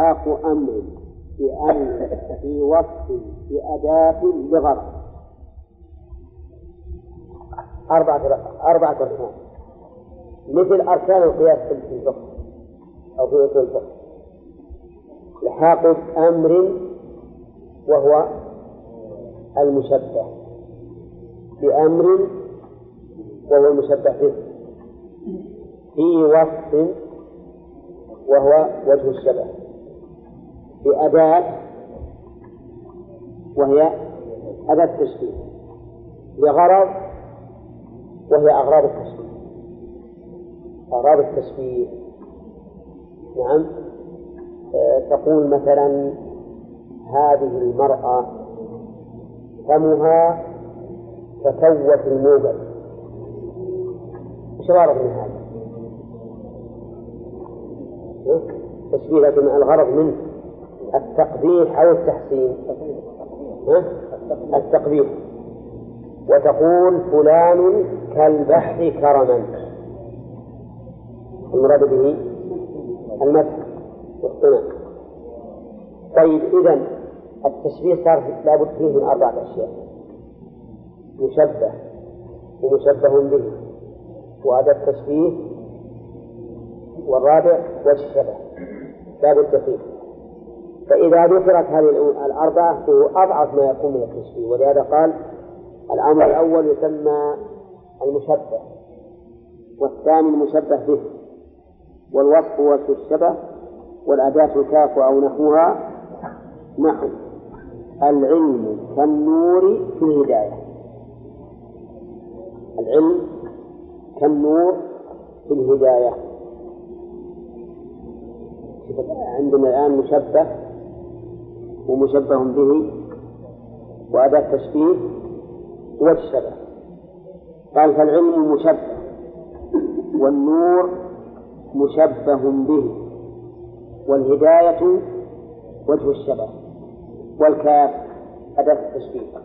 إلحاق أمر بأمر في وصف بأداة لغرض. أربعة أربعة أركان مثل أركان القياس في الفقه أو في أصول الفقه. إلحاق أمر وهو المشبه. بأمر وهو المشبه به. في وصف وهو وجه الشبه. بأداة وهي أداة التشبيه لغرض وهي أغراض التشبيه أغراض التشبيه نعم. آه، تقول مثلا هذه المرأة فمها ككوة الموبل. إيش الغرض من هذا؟ تشبيه لكن الغرض منه. التقبيح أو التحسين. التقبيح وتقول فلان كالبحر كرما. المراد به المدح والثناء طيب إذا التشبيه صار لابد فيه من أربعة أشياء. مشبه. ومشبه به. وهذا التشبيه والرابع وجه الشبه لا بد فيه. فإذا ذكرت هذه الأربعة فهو أضعف ما يكون من ولهذا قال الأمر الأول يسمى المشبه والثاني المشبه به والوصف وجه الشبه والأداة الكاف أو نحوها نحو العلم كالنور في الهداية. العلم كالنور في الهداية. عندنا الآن مشبه ومشبه به وأداة تشبيه والشبه قال فالعلم مشبه والنور مشبه به والهداية وجه الشبه والكاف أداة التشبيه.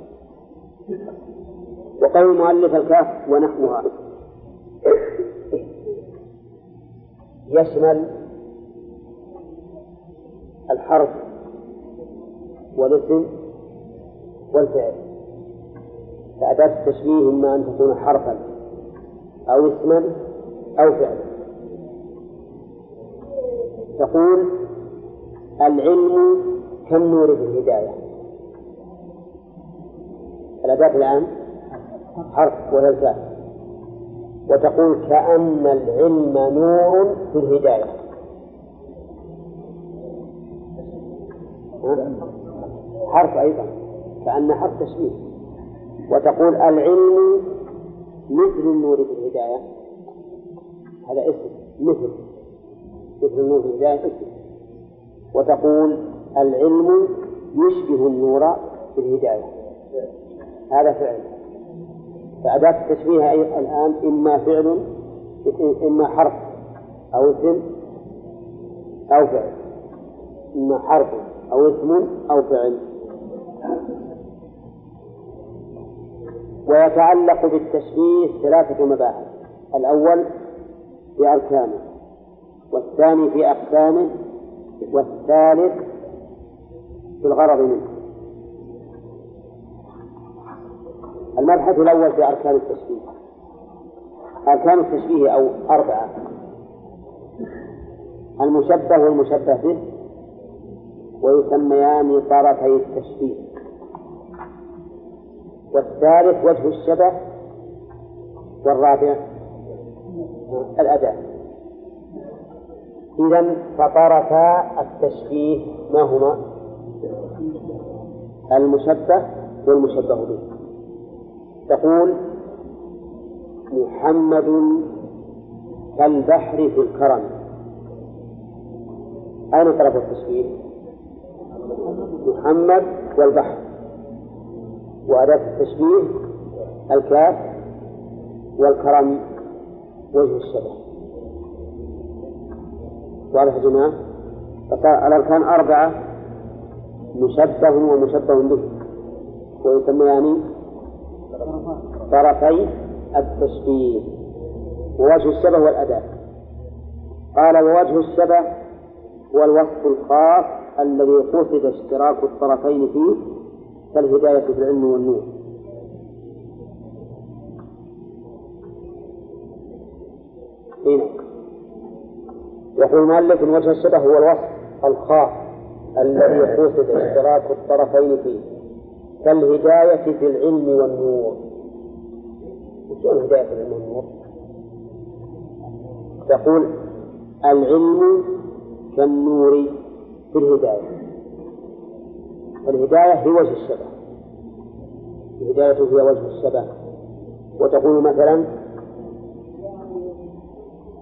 وقول المؤلف الكاف ونحوها يشمل الحرف والاسم والفعل. فأداة التشبيه إما أن تكون حرفا أو اسما أو فعلا. تقول العلم كالنور في الهداية. الأداة الآن حرف الكاف وتقول كأن العلم نور في الهداية. حرف أيضا كأن حرف تشبيه. وتقول العلم مثل النور في الهداية. هذا اسم مثل مثل النور في الهداية اسم. وتقول العلم يشبه النور في الهداية. هذا فعل. فأداة التشبيه الآن إما فعل إما حرف أو اسم أو فعل. إما حرف أو اسم أو فعل. ويتعلق بالتشبيه ثلاثة مباحث. الأول في أركانه والثاني في أقسامه والثالث في الغرض منه. المبحث الأول في أركان التشبيه. أركان التشبيه أو أربعة. المشبه والمشبه به ويسميان طرفي التشبيه. والثالث وجه الشبه والرابع الأداء إذا فطرفا التشبيه ما هما؟ المشبه والمشبه به تقول محمد كالبحر في الكرم أين طرف التشبيه؟ محمد والبحر وأداة التشبيه الكاف والكرم وجه الشبه واضح يا جماعة؟ الأركان أربعة مشبه ومشبه به. ويسميان طرفي التشبيه ووجه الشبه والأداة. قال ووجه الشبه هو الوصف الخاص الذي قصد اشتراك الطرفين فيه كالهداية في العلم والنور. هنا يقول المؤلف من وجه الشبه هو الوصف الخاص الذي قصد اشتراك الطرفين فيه. كالهداية في العلم والنور. وشلون هداية في العلم والنور؟ تقول العلم كالنور في الهداية. الهداية هي وجه الشبه الهداية هي وجه الشبه وتقول مثلا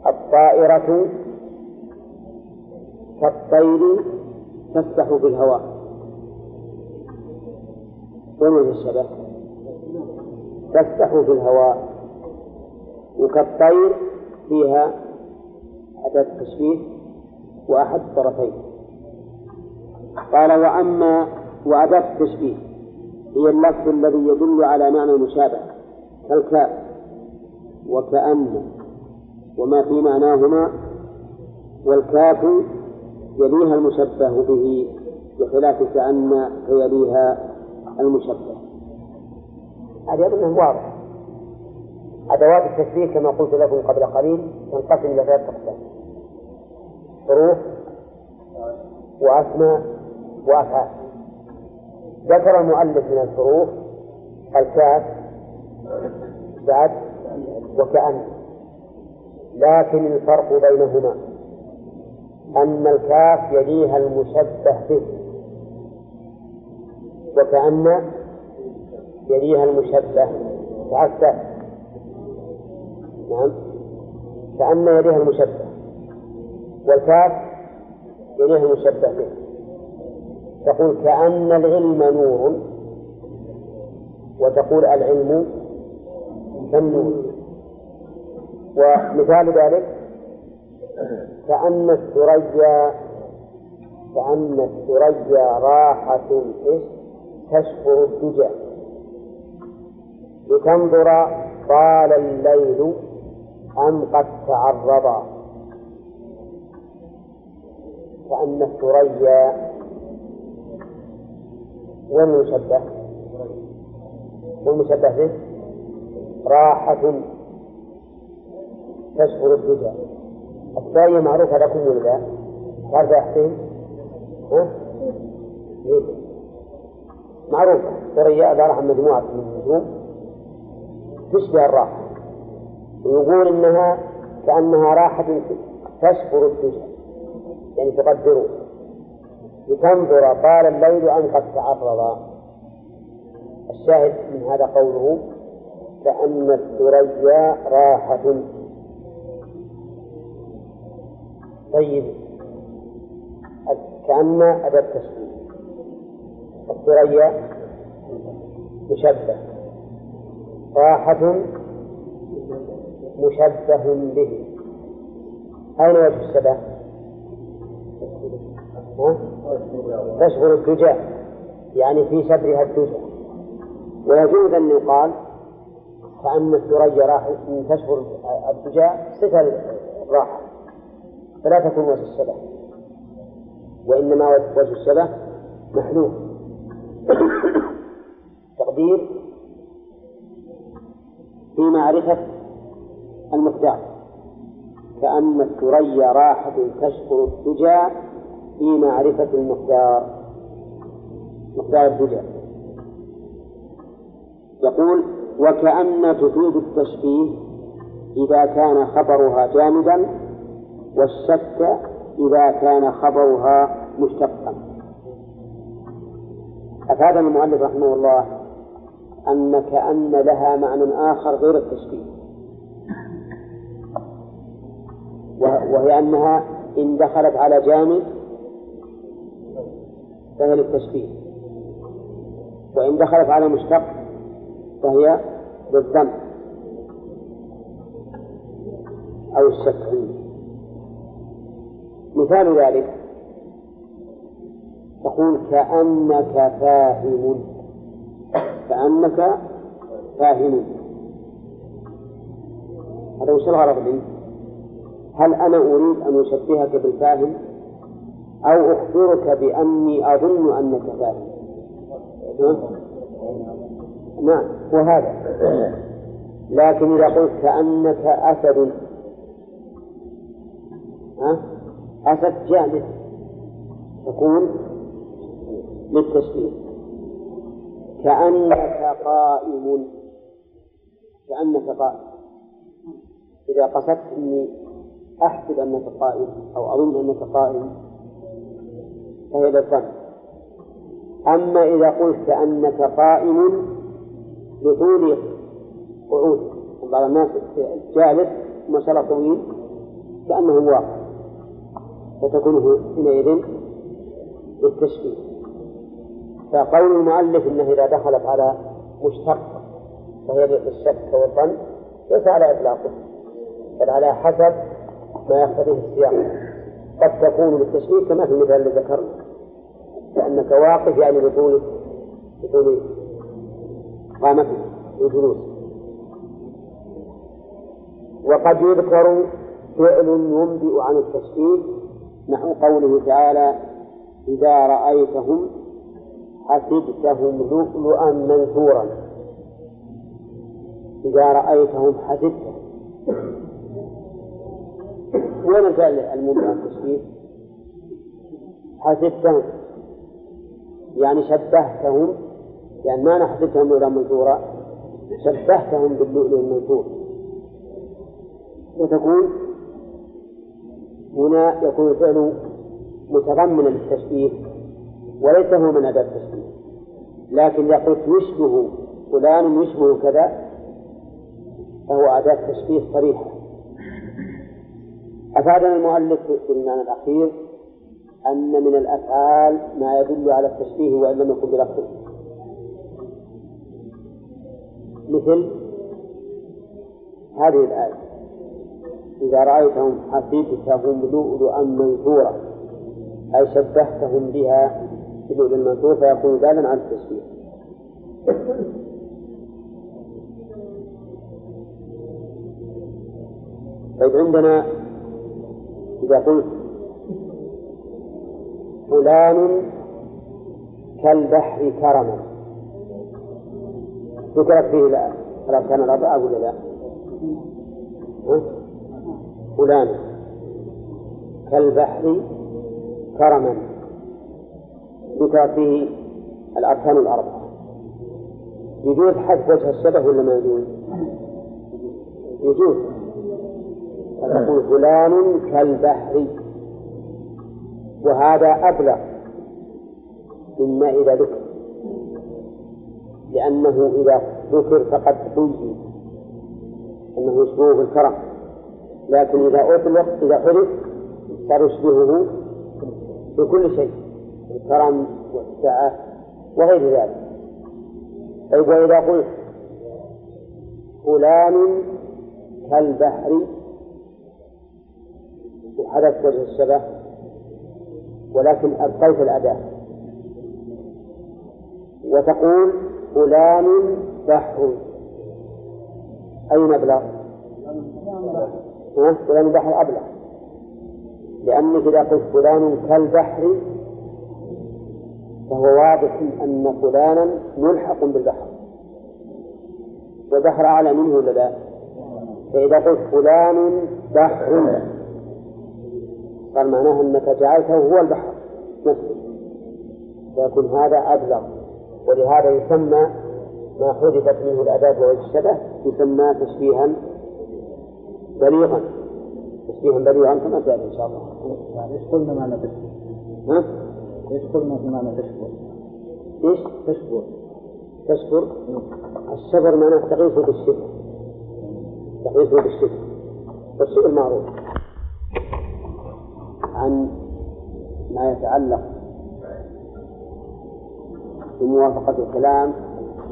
الطائرة كالطير تسبح في الهواء وين وجه الشبه؟ تسبح في الهواء وكالطير فيها أداة التشبيه وأحد الطرفين قال وأما وأداة التشبيه هي اللفظ الذي يدل على معنى المشابهة. كالكاف وكأن وما في معناهما والكاف يليها المشبه به بخلاف كأن فيليها المشبه. هذا أظنه واضح أدوات التشبيه كما قلت لكم قبل قليل تنقسم إلى ثلاث أقسام حروف وأسماء وأفعال. ذكر المؤلف من الحروف الكاف بعد وكأن لكن الفرق بينهما أن الكاف يليها المشبه به وكأن يليها المشبه تعسف نعم. كأن يليها المشبه والكاف يليها المشبه به. تقول كأن العلم نور وتقول العلم كالنور ومثال ذلك كأن الثريا كأن الثريا راحة تشفر الدجى. لتنظر طال الليل أم قد تعرضا. كأن الثريا والمشبه والمشبه به راحة تشعر الدجى. الثانية معروفة لكم ولا لا؟ تعرف يا حسين؟ ليه؟ معروفة. ثريا عبارة عن مجموعة من النجوم تشبه الراحة. ويقول إنها كأنها راحة تشفر الدجى. يعني تقدره. لتنظر طال الليل أم قد تعرض الشاهد من هذا قوله كأن الثريا راحة. طيب. كأن أداة تشبيه الثريا مشبه. راحة مشبه به. أين وجه الشبه؟ تشغل الدجى يعني في شبرها الدجى. ويجوز أن يقال كأن الثريا راح تشغل الدجى صفة الراحة فلا تكون وجه الشبه. وإنما وجه الشبه محلوف تقدير في معرفة المقدار. كأن الثريا راحة تشكر الدجى في معرفة المقدار مقدار الدجى يقول وكأن تفيد التشبيه إذا كان خبرها جامدا والشك إذا كان خبرها مشتقا. أفاد المؤلف رحمه الله أن كأن لها معنى آخر غير التشبيه. وهي أنها إن دخلت على جامد فهي للتشبيه وإن دخلت على مشتق فهي للذم أو الشك مثال ذلك تقول كأنك فاهم. كأنك فاهم. هذا وش الغرض منه؟ هل أنا أريد أن أشبهك بالفاهم؟ أو أخبرك بأني أظن أنك فاعل. نعم. وهذا. لكن إذا قلت كأنك أسد. ها؟ أسد جامد. تكون للتشبيه كأنك قائم. كأنك قائم. إذا قصدت أني أحسب أنك قائم أو أظن أنك قائم فهي للظن أما إذا قلت كأنك قائم لطول قعود بعض الناس جالس ما طويل كأنه واقع فتكون حينئذ للتشبيه. فقول المؤلف إنه إذا دخلت على مشتق فهي للشك والظن ليس على إطلاقه بل على حسب ما يقتضيه السياق. قد تكون للتشبيه كما في المثال الذي ذكرنا. لأنك واقف يعني بطول بطول قامتك الجلوس وقد يذكر فعل ينبئ عن التشبيه نحو قوله تعالى إذا رأيتهم حسبتهم لؤلؤا منثورا. إذا رأيتهم حسبتهم. وين الفعل المنبئ عن التشبيه؟ حسبتهم. يعني شبهتهم يعني ما نحسبتهم لؤلؤا منثورا شبهتهم باللؤلؤ المنثور. وتكون هنا يكون الفعل متضمنا للتشبيه وليس هو من أداة التشبيه. لكن إذا قلت يشبه فلان يشبه كذا فهو أداة تشبيه صريحة. أفادنا المؤلف في المعنى الأخير أن من الأفعال ما يدل على التشبيه وإن لم يكن بلفظه مثل هذه الآية. إذا رأيتهم حسبتهم لؤلؤا منثورا أي شبهتهم بها بلؤلؤ المنثور فيكون دالا على التشبيه. طيب عندنا إذا قلت فلان كالبحر كرما. ذكرت فيه الأركان الأربعة ولا لا؟ فلان كالبحر كرما. ذكرت فيه الأركان الأربعة. يجوز حذف وجه الشبه ولا ما يجوز؟ يجوز. تقول فلان كالبحر وهذا أبلغ مما إذا ذكر. لأنه إذا ذكر فقد حيي أنه يشبهه بالكرم لكن إذا أطلق إذا حرف صار يشبهه بكل شيء الكرم والسعة وغير ذلك. طيب وإذا قلت فلان كالبحر وحدث وجه الشبه ولكن أبقيت الأداة. وتقول فلان بحر. أين أبلغ؟ فلان بحر أبلغ. لأنك إذا قلت فلان كالبحر فهو واضح أن فلانا ملحق بالبحر. والبحر أعلى منه ولا لا؟ فإذا قلت فلان بحر. قال معناه أنك جعلته هو البحر نفسه فيكون هذا أبلغ ولهذا يسمى ما حذفت منه الأداة والشبه يسمى تشبيها بليغا تشبيها بليغا كما سيأتي إن شاء الله. يعني إيش قلنا معنى تشبه؟ ها؟ إيش قلنا في معنى تشبه؟ إيش؟ تشبه تشبر الشبر معناه تقيسه بالشبه تقيسه بالشبه والشبه معروف عن ما يتعلق بموافقة الكلام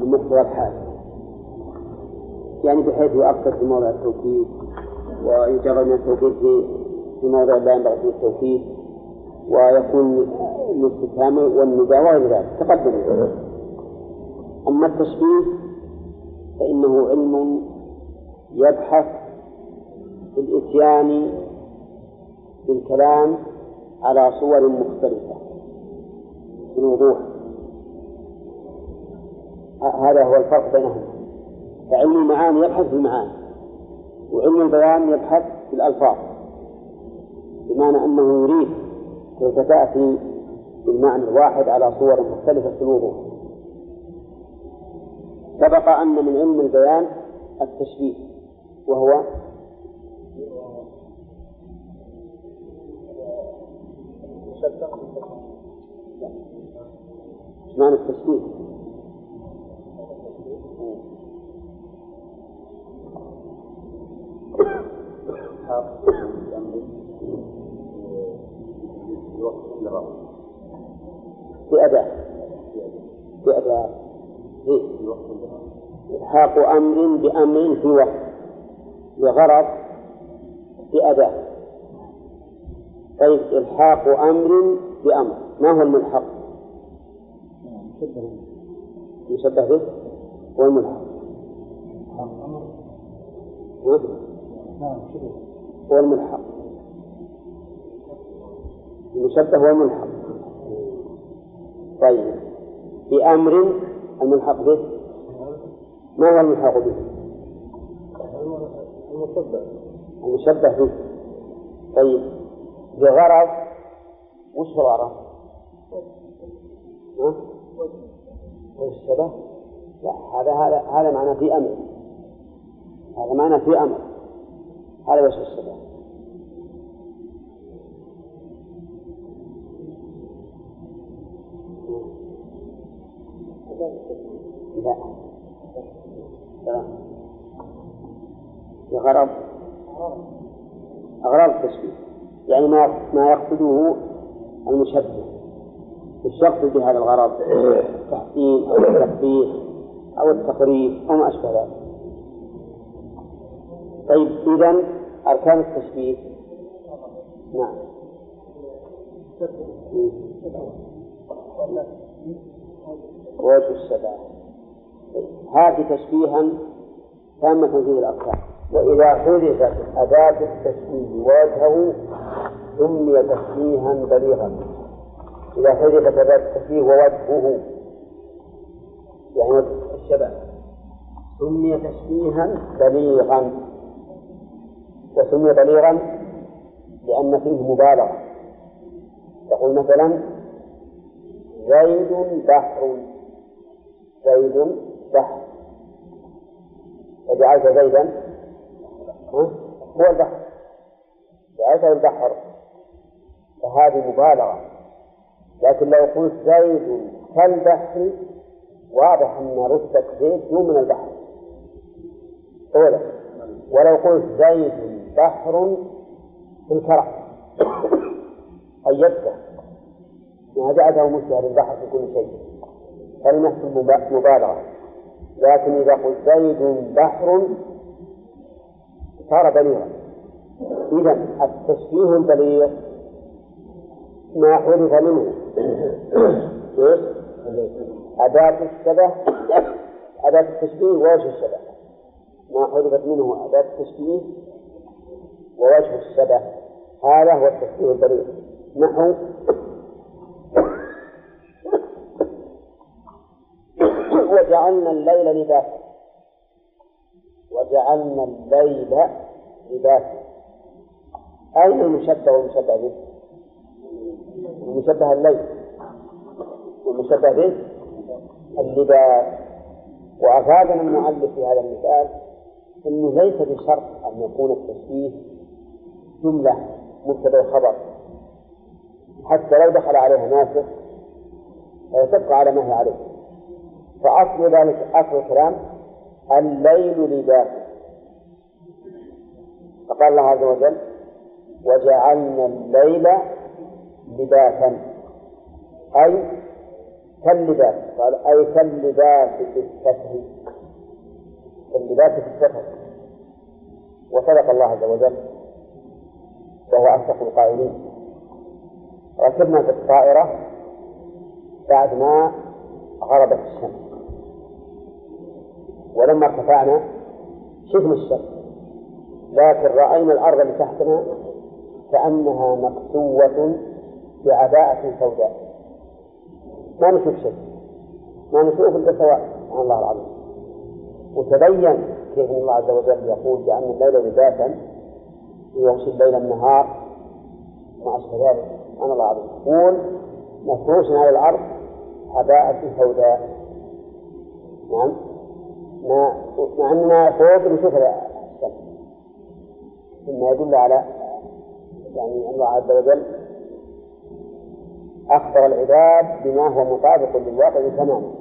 لمقتضى الحال. يعني بحيث يؤكد في موضع التوكيد ويجرد من التوكيد في موضع لا ينبغي التوكيد ويكون الاستفهام والنداء وغير ذلك. تقدم. أما التشبيه فإنه علم يبحث في الإتيان بالكلام على صور مختلفة. في الوضوح هذا هو الفرق بينهما فعلم المعاني يبحث في المعاني وعلم البيان يبحث في الألفاظ بمعنى أنه يريد كيف تأتي بالمعنى الواحد على صور مختلفة في الوضوح. سبق أن من علم البيان التشبيه وهو معنى التشبيه بأداة بأداة إلحاق أمر بأمر في وقت لغرض بأداة طيب إلحاق أمر بأمر. ما هو الملحق؟ مشبه به. والملحق هو الملحق. المشبه والملحق طيب. بأمر الملحق به. ما هو الملحق به؟ المشبه به. طيب. بغرض وش الغرض؟ الشبه؟ لا هذا هذا هذا معنى في أمر. هذا معنى في أمر. هذا وجه الشبه لا. لغرض أغراض التشبيه يعني ما ما يقصده المشبه يقصد بهذا الغرض؟ التحسين أو التقبيح أو التقريب أو ما أشبه ذلك. طيب إذا أركان التشبيه نعم وجه الشباب هذه تشبيها تامة فيه الأركان وإذا حذفت أداة التشبيه ووجهه سمي تشبيها بليغا. إذا حذفت أداة التشبيه ووجهه. يعني وجه الشبه. سمي تشبيها بليغا. وسمي بليغا لأن فيه مبالغة. تقول مثلا زيد بحر. زيد بحر. وجعلت زيدا هو البحر. جعلته البحر فهذه مبالغة. لكن لو قلت زيد كالبحر واضح أن رتبة زيد دون من البحر. أولا ولو قلت زيد بحر في الكرم قيدته ما جعله مشبها للبحر في كل شيء. كلمة مبالغة. لكن إذا قلت زيد بحر صار بليغا إذا التشبيه البليغ ما حذف منه. إيش؟ أداة الشبه أداة التشبيه ووجه الشبه. ما حذفت منه أداة التشبيه ووجه الشبه. هذا هو التشبيه البليغ نحو. وجعلنا الليل لباسا. وجعلنا الليل لباسا. أين المشبه والمشبه به؟ المشبه الليل. والمشبه به اللباس. وأفادنا المؤلف في هذا المثال أنه ليس بشرط أن يكون التشبيه جملة مبتدأ وخبر حتى لو دخل عليها ناسخ تبقى على ما هي عليه. فأصل ذلك أصل الكلام الليل لباس. فقال الله عز وجل وجعلنا الليل لباسا. أي كاللباس. قال أي كاللباس في الستر كاللباس في الستر وصدق الله عز وجل. وهو أصدق القائلين. ركبنا في الطائرة بعد ما غربت الشمس. ولما ارتفعنا شفنا الشمس. لكن رأينا الأرض اللي تحتنا كأنها مكسوة بعباءة سوداء. ما نشوف شيء. ما نشوف إلا سواء. سبحان الله العظيم. وتبين كيف إن الله عز وجل يقول جعلنا الليل لباسا ويغشي الليل النهار. ما اشبه ذلك سبحان الله العظيم. يقول مفروش على الأرض عباءة سوداء. نعم. مع مع اننا فوق نشوف الشمس مما يدل على يعني الله عز وجل أخبر العباد بما هو مطابق للواقع تماما.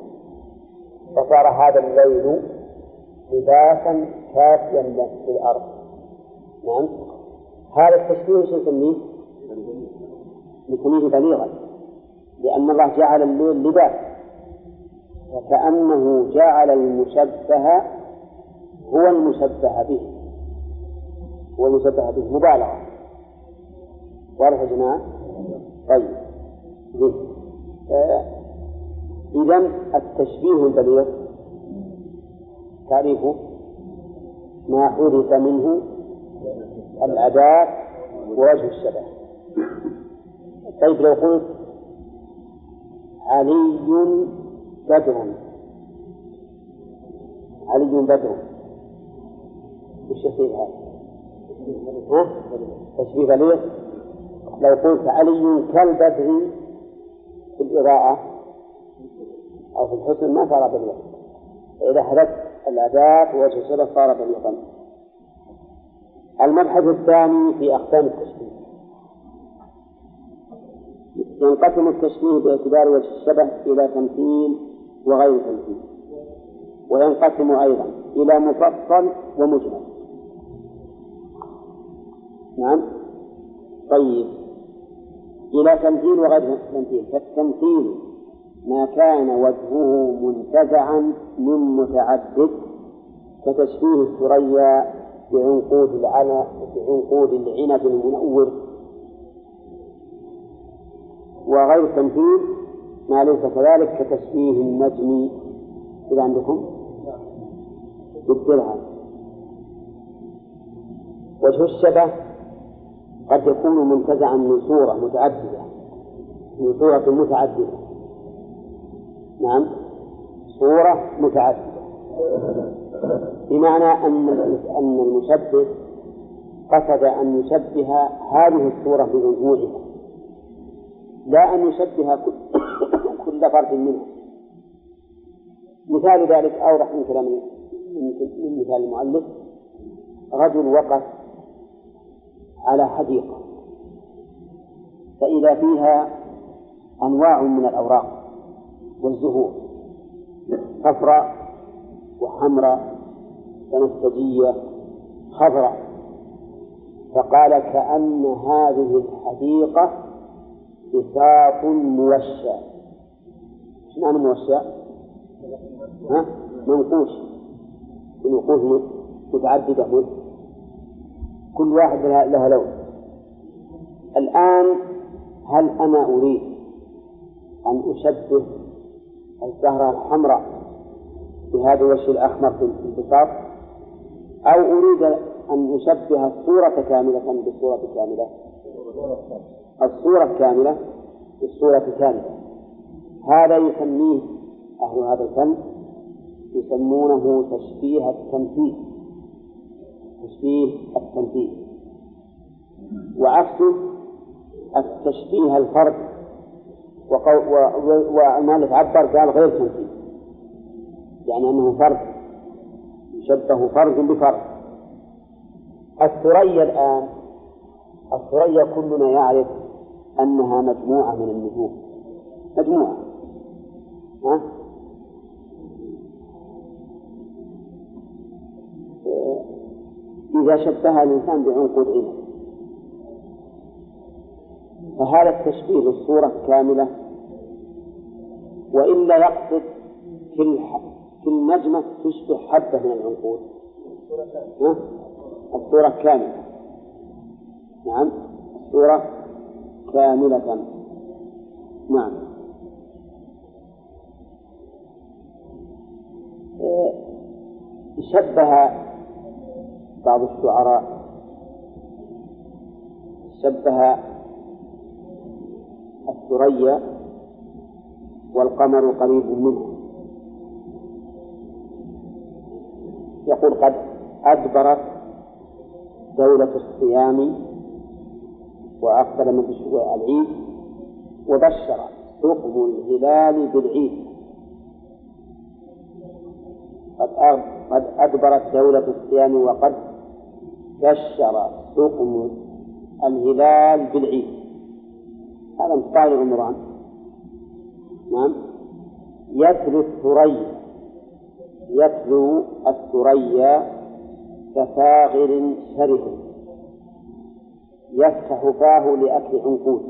فصار هذا الليل لباسا كافيا للأرض نعم. هذا التشبيه شو نسميه؟ نسميه بليغا. لأن الله جعل الليل لباس. وكأنه جعل المشبه هو المشبه به. هو المشبه به. مبالغة. واضح يا جماعة؟ طيب. إذا التشبيه البليغ تعريفه ما حدث منه؟ الأداة ووجه الشبه. طيب لو قلت علي بدر. علي بدر. وش يصير هذا؟ تشبيه بليغ لو قلت علي كالبدر في الإضاءة أو في الحسن ما صار بليغ فإذا حدثت الأداة ووجه الشبه صار بليغا المبحث الثاني في أقسام التشبيه. ينقسم التشبيه باعتبار وجه الشبه إلى تمثيل وغير تمثيل. وينقسم أيضا إلى مفصل ومجمل. نعم. طيب. إلى تمثيل وغير تمثيل. فالتمثيل ما كان وجهه منتزعا من متعدد كتشبيه الثريا بعنقود العنب بعنقود العنب المنور. وغير التمثيل ما ليس كذلك كتشبيه النجم. إذا عندكم؟ بالدرهم. وجه الشبه قد يكون منتزعا من صورة متعددة من صورة متعددة. نعم صورة متعددة. بمعنى أن أن المشبه قصد أن يشبه هذه الصورة بمجموعها لا أن يشبه كل فرد منها. مثال ذلك أوضح من كلام من مثال المؤلف رجل وقف على حديقة فإذا فيها أنواع من الأوراق والزهور صفراء وحمراء بنفسجية خضراء فقال كأن هذه الحديقة بساط موشى إيش معنى موشى؟ ها؟ منقوش بنقوش متعددة كل واحد لها لون. الآن هل أنا أريد أن أشبه الزهرة الحمراء بهذا الوجه الأحمر في البساط أو أريد أن أشبه الصورة كاملة بالصورة كاملة؟ الصورة كاملة بالصورة كاملة. هذا يسميه أهل هذا الفن يسمونه تشبيه التمثيل. تشبيه التمثيل وعكسه التشبيه الفرد. ومالك عبر قال غير تمثيل يعني أنه فرد. يشبه فرد بفرد. الثريا الآن الثريا كلنا يعرف أنها مجموعة من النجوم. مجموعة. ها؟ إذا شبه الإنسان بعنقود عنب فهذا التشبيه للصورة كاملة. وإلا يقصد كل كل نجمة تشبه حبة من العنقود. الصورة كاملة. نعم. الصورة كاملة. نعم. شبه بعض الشعراء شبه الثريا والقمر قريب منه. يقول قد أدبرت دولة الصيام وأقبل من العيد وبشر حكم الهلال بالعيد. قد أدبرت دولة الصيام وقد بشر حكم الهلال بالعيد. هذا مستعجل عمران. نعم. يتلو الثريا. يتلو الثريا كفاغر شره. يفتح فاه لأكل عنقود.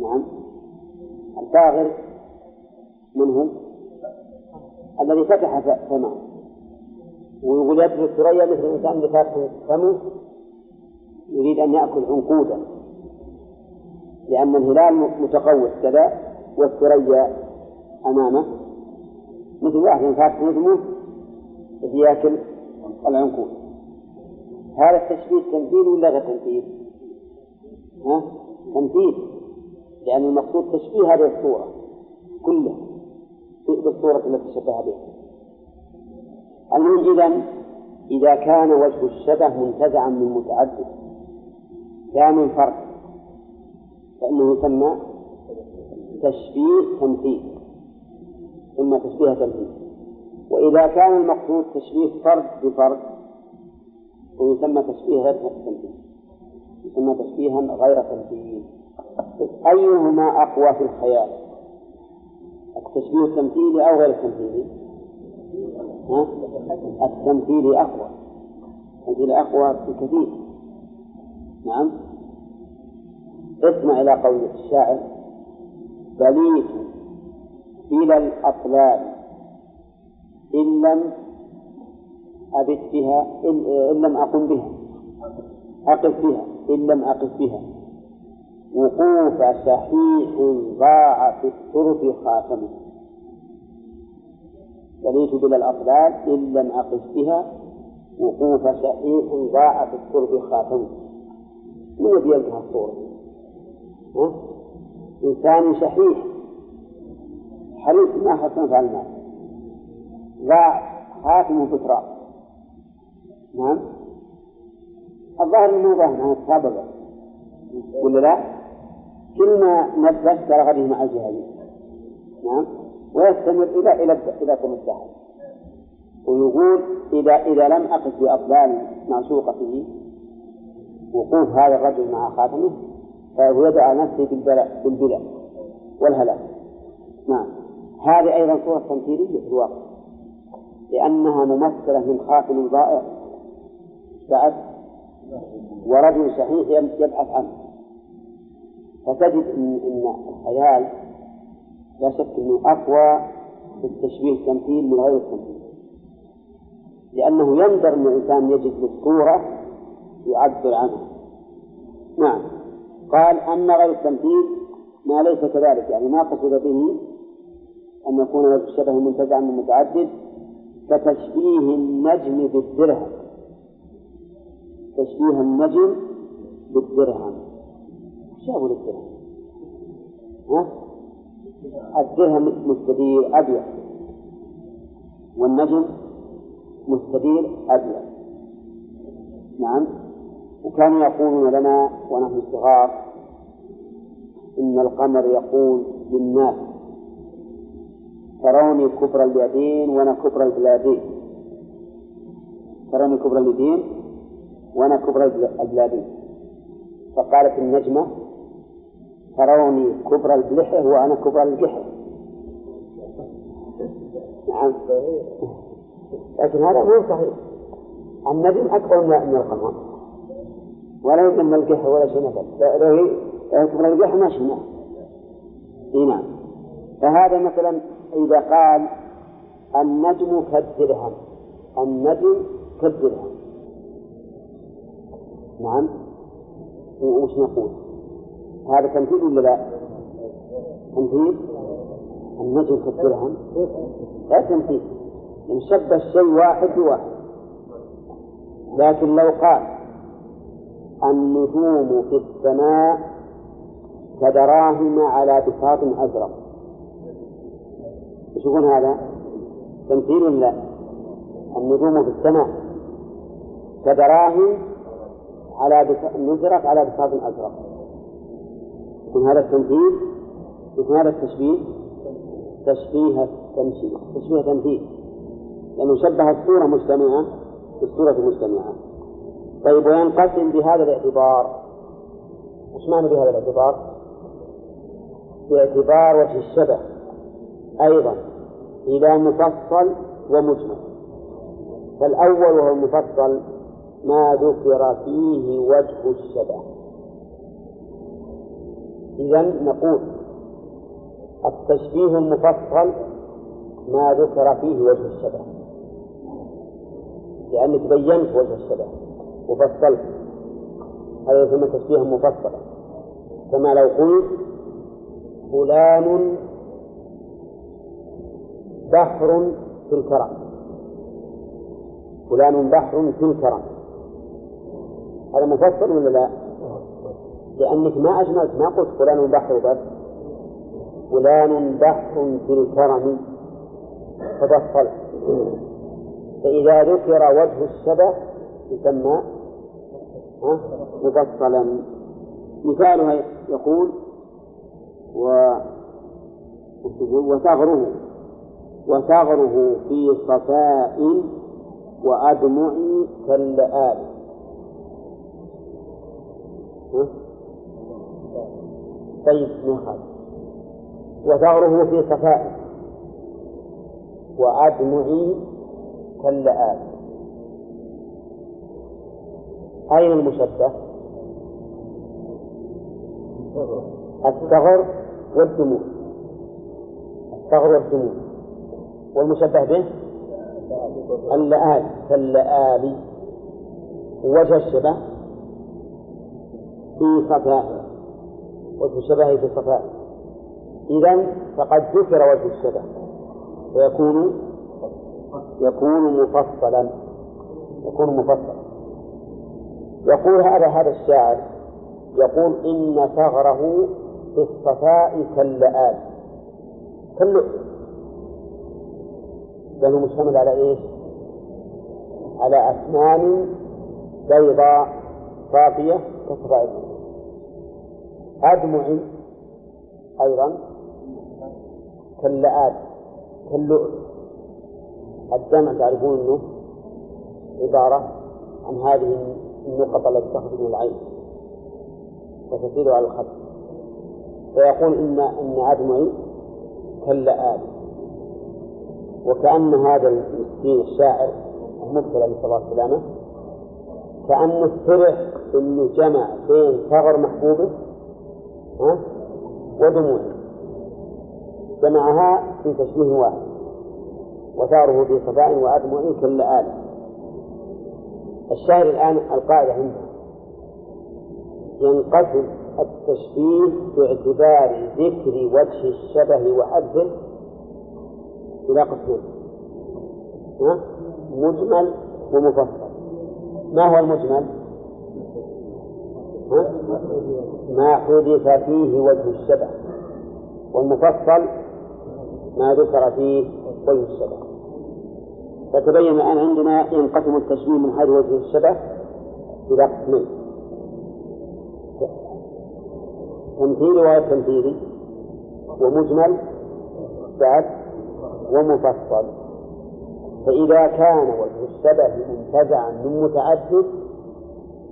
نعم. الفاغر منه الذي فتح فمه. ويقول يتلو الثريا مثل الإنسان فاتح فمه يريد أن يأكل عنقودا لأن الهلال متقوس كذا والثريا أمامه. مثل واحد فاتح نجمه يأكل العنقود. هذا التشبيه تمثيل ولا غير تمثيل؟ ها؟ تمثيل. لأن المقصود تشبيه هذه الصورة كلها بالصورة التي شبه بها. المهم إذا إذا كان وجه الشبه منتزعا من متعدد. لا من فرد فإنه يسمى تشبيه تمثيل ثم تشبيه تمثيل. وإذا كان المقصود تشبيه فرد بفرد ويسمى تشبيه غير تمثيل يسمى تشبيها غير تمثيل. أيهما أقوى في الخيال؟ التشبيه التمثيلي أو غير التمثيلي ها؟ التمثيلي أقوى. التمثيلي أقوى بكثير. نعم. اسمع إلى قول الشاعر. بليت بلا الأطلال. إن لم أبت بها إن, لم أقم بها. أقف بها. إن لم أقف بها. وقوف شحيح ضاع في الترب خاتمه. بنيت بلا الأطلال إن لم أقف بها وقوف شحيح ضاع في الترب خاتمه من الذي يلقى الصورة؟ إنسان شحيح. حريص ما حسن على المال ضاع خاتمه بتراب نعم. الظاهر إنه ظاهر انه سببه ولا لا؟ كل ما نبت بلغ مع الجهل نعم. ويستمر إلى إلى إلى طول الدهر. ويقول اذا إذا لم أقف باطلال معشوقته وقوف هذا الرجل مع خاتمه فهو يدعى نفسه بالبلاء بالبلاء والهلاك. نعم. هذه أيضا صورة تمثيلية في الواقع لأنها ممثلة من خاتم ضائع. بعد ورجل صحيح يبحث عنه. فتجد ان إن الخيال لا شك إنه أقوى في التشبيه التمثيل من غير التمثيل. لأنه يندر إن الإنسان يجد بالصورة يعبر عنها. نعم. قال أما غير التمثيل ما ليس كذلك. يعني ما قصد به أن يكون وجه الشبه منتزعا من متعدد كتشبيه النجم بالدرهم. تشبيه النجم بالدرهم. يقول الدرهم؟ ها؟ الدرهم مستدير أبيض. والنجم مستدير أبيض. نعم. وكانوا يقولون لنا ونحن صغار إن القمر يقول للناس تروني كبر اليدين وأنا كبر البلادين. تروني كبر اليدين وأنا كبر البلادين. فقالت النجمة تروني كبر البلحة وأنا كبر الجحر. نعم. لكن هذا مو صحيح. النجم أكبر من القمر. ولا يمكن الجحر ولا شيء نفس لو كبر الجحر ما شفناه. نعم. فهذا مثلا إذا قال النجم كالدرهم. النجم كالدرهم. نعم. وش نقول؟ هذا تمثيل ولا لا؟ تمثيل النجم كالدرهم لا تمثيل شبه الشيء واحد بواحد لكن لو قال النجوم في السماء كدراهم على بساط أزرق. إيش يقول هذا؟ تمثيل ولا النجوم في السماء كدراهم على على بساط أزرق. يكون هذا التمثيل يكون هذا التشبيه تشبيه تمثيل تشبيه تمثيل لأنه شبه الصورة مجتمعة بالصورة مجتمعة طيب وينقسم بهذا الاعتبار. وش معنى بهذا الاعتبار؟ باعتبار وجه الشبه أيضا إلى مفصل ومجمل. فالأول وهو المفصل ما ذكر فيه وجه الشبه. إذا نقول التشبيه المفصل ما ذكر فيه وجه الشبه. لأنك بينت وجه الشبه وفصلت. هذا يسمى تشبيها مفصلا كما لو قلت فلان بحر في الكرم. فلان بحر في الكرم. هذا مفصل ولا لا؟ لأنك ما أجملت ما قلت فلان بحر بس. فلان بحر في الكرم. ففصل فإذا ذكر وجه الشبه يسمى مفصلا. مثالها يقول و وثغره وثغره في صفاء وأدمع كاللآل طيب نخل وثغره في صفاء وأدمع كاللآل أين المشبه؟ الثغر والدموع. الثغر والدموع. والمشبه به؟ اللآل كاللآل وجه الشبه؟ في صفاء وجه الشبه في صفاء إذا فقد ذكر وجه الشبه. فيكون يكون مفصلا. يكون مفصلا. يقول هذا هذا الشاعر يقول إن ثغره في الصفاء كاللآل كاللؤلؤ لأنه مشتمل على إيش؟ على أسنان بيضاء صافية كصفاء أدمع أيضا كاللآل كاللؤلؤ. الدمع تعرفون أنه عبارة عن هذه النقط التي تخرج من العين وتسير على الخط. فيقول إن إن أدمعي كاللآل وكأن هذا المسكين الشاعر المبتلى نسأل الله السلامة كأنه فرح إنه جمع بين ثغر محبوبه ودموعه جمعها في تشبيه واحد. وثاره في صفاء وأدمع كاللآل الشاعر الآن القاعدة عنده ينقسم التشبيه باعتبار ذكر وجه الشبه وحده إلى قسمين. مجمل ومفصل. ما هو المجمل؟ ما حدث فيه وجه الشبه. والمفصل ما ذكر فيه وجه الشبه. فتبين الآن عندنا ينقسم التشبيه من حيث وجه الشبه إلى قسمين. تمثيلي وغير تمثيلي ومجمل بعد ومفصل. فإذا كان وجه الشبه منتزعا من متعدد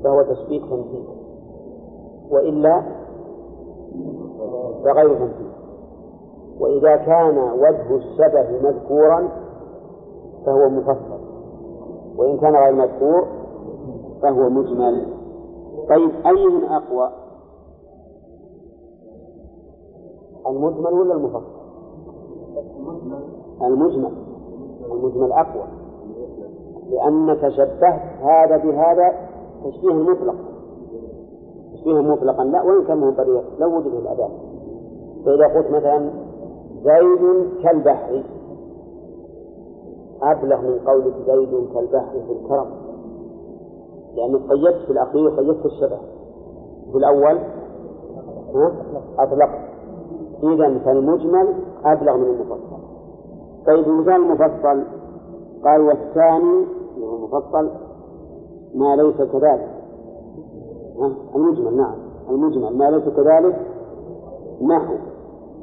فهو تشبيه تمثيل. وإلا فغير تمثيل وإذا كان وجه الشبه مذكورا فهو مفصل. وإن كان غير مذكور فهو مجمل. طيب أي أقوى؟ المجمل ولا المفصل؟ المجمل. المجمل أقوى. لأنك شبهت هذا بهذا تشبيه مطلق تشبيه مطلقا لا وإن كان طريق لو وجد الأداة. فإذا قلت مثلا زيد كالبحر أبلغ من قولك زيد كالبحر في الكرم. لأنك قيدت في الأخير قيدت الشبه. في الأول؟ أطلقت إذا فالمجمل أبلغ من المفصل. طيب المثال المفصل قال والثاني وهو المفصل ما ليس كذلك؟ المجمل نعم. المجمل. ما ليس كذلك؟ نحو.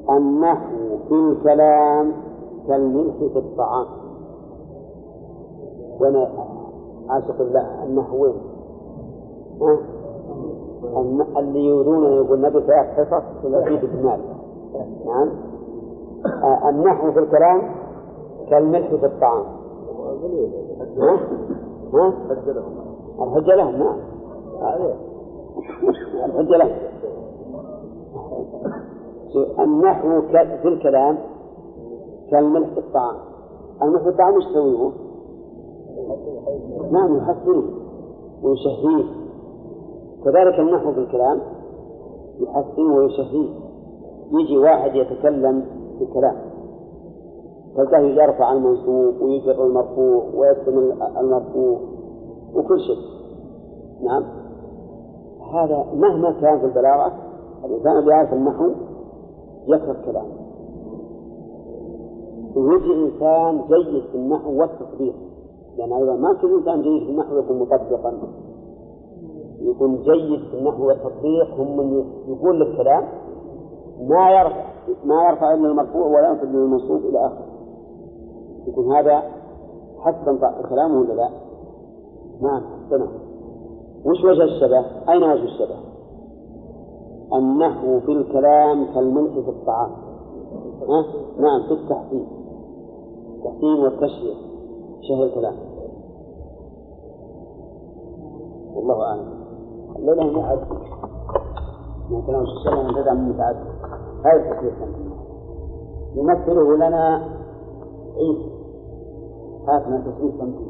النحو في الكلام كالملح في الطعام. وأنا عاشق الله النحوين؟ اللي يريدون يقول نبي ثلاث حصص في المال. نعم. آه النحو في الكلام كالملح في الطعام. ها؟ ها؟ الحجة لهم نعم. الحجة لهم النحو في الكلام كالملح في الطعام. الملح في الطعام إيش تسويه؟ نعم يحسنه ويشهيه. كذلك النحو في الكلام يحسنه ويشهيه. يجي واحد يتكلم في الكلام تلقاه يرفع المنصوب ويجر المرفوع ويكتم المرفوع وكل شيء. نعم. هذا مهما كان في البلاغة الإنسان اللي يعرف النحو يكره الكلام ويجي إنسان جيد في النحو والتطبيق لأن أيضا ما كل إنسان جيد في النحو يكون مطبقا. يكون جيد في النحو والتطبيق هم من يقول لك كلام ما يرفع ما يرفع إلا المرفوع ولا ينفذ المنصوب إلى آخره. يكون هذا حسن كلامه ولا لا؟ نعم حسنه وش وجه الشبه؟ أين وجه الشبه؟ النحو في الكلام كالملح في الطعام. ها؟ نعم في التحسين التحسين والتشهير شهر الكلام. والله أعلم. الليلة متعدد من كلام الشيخ أن تدعم من متعدد هذا التحسين يمثله لنا عيسى. هاتنا تسويق تمثيل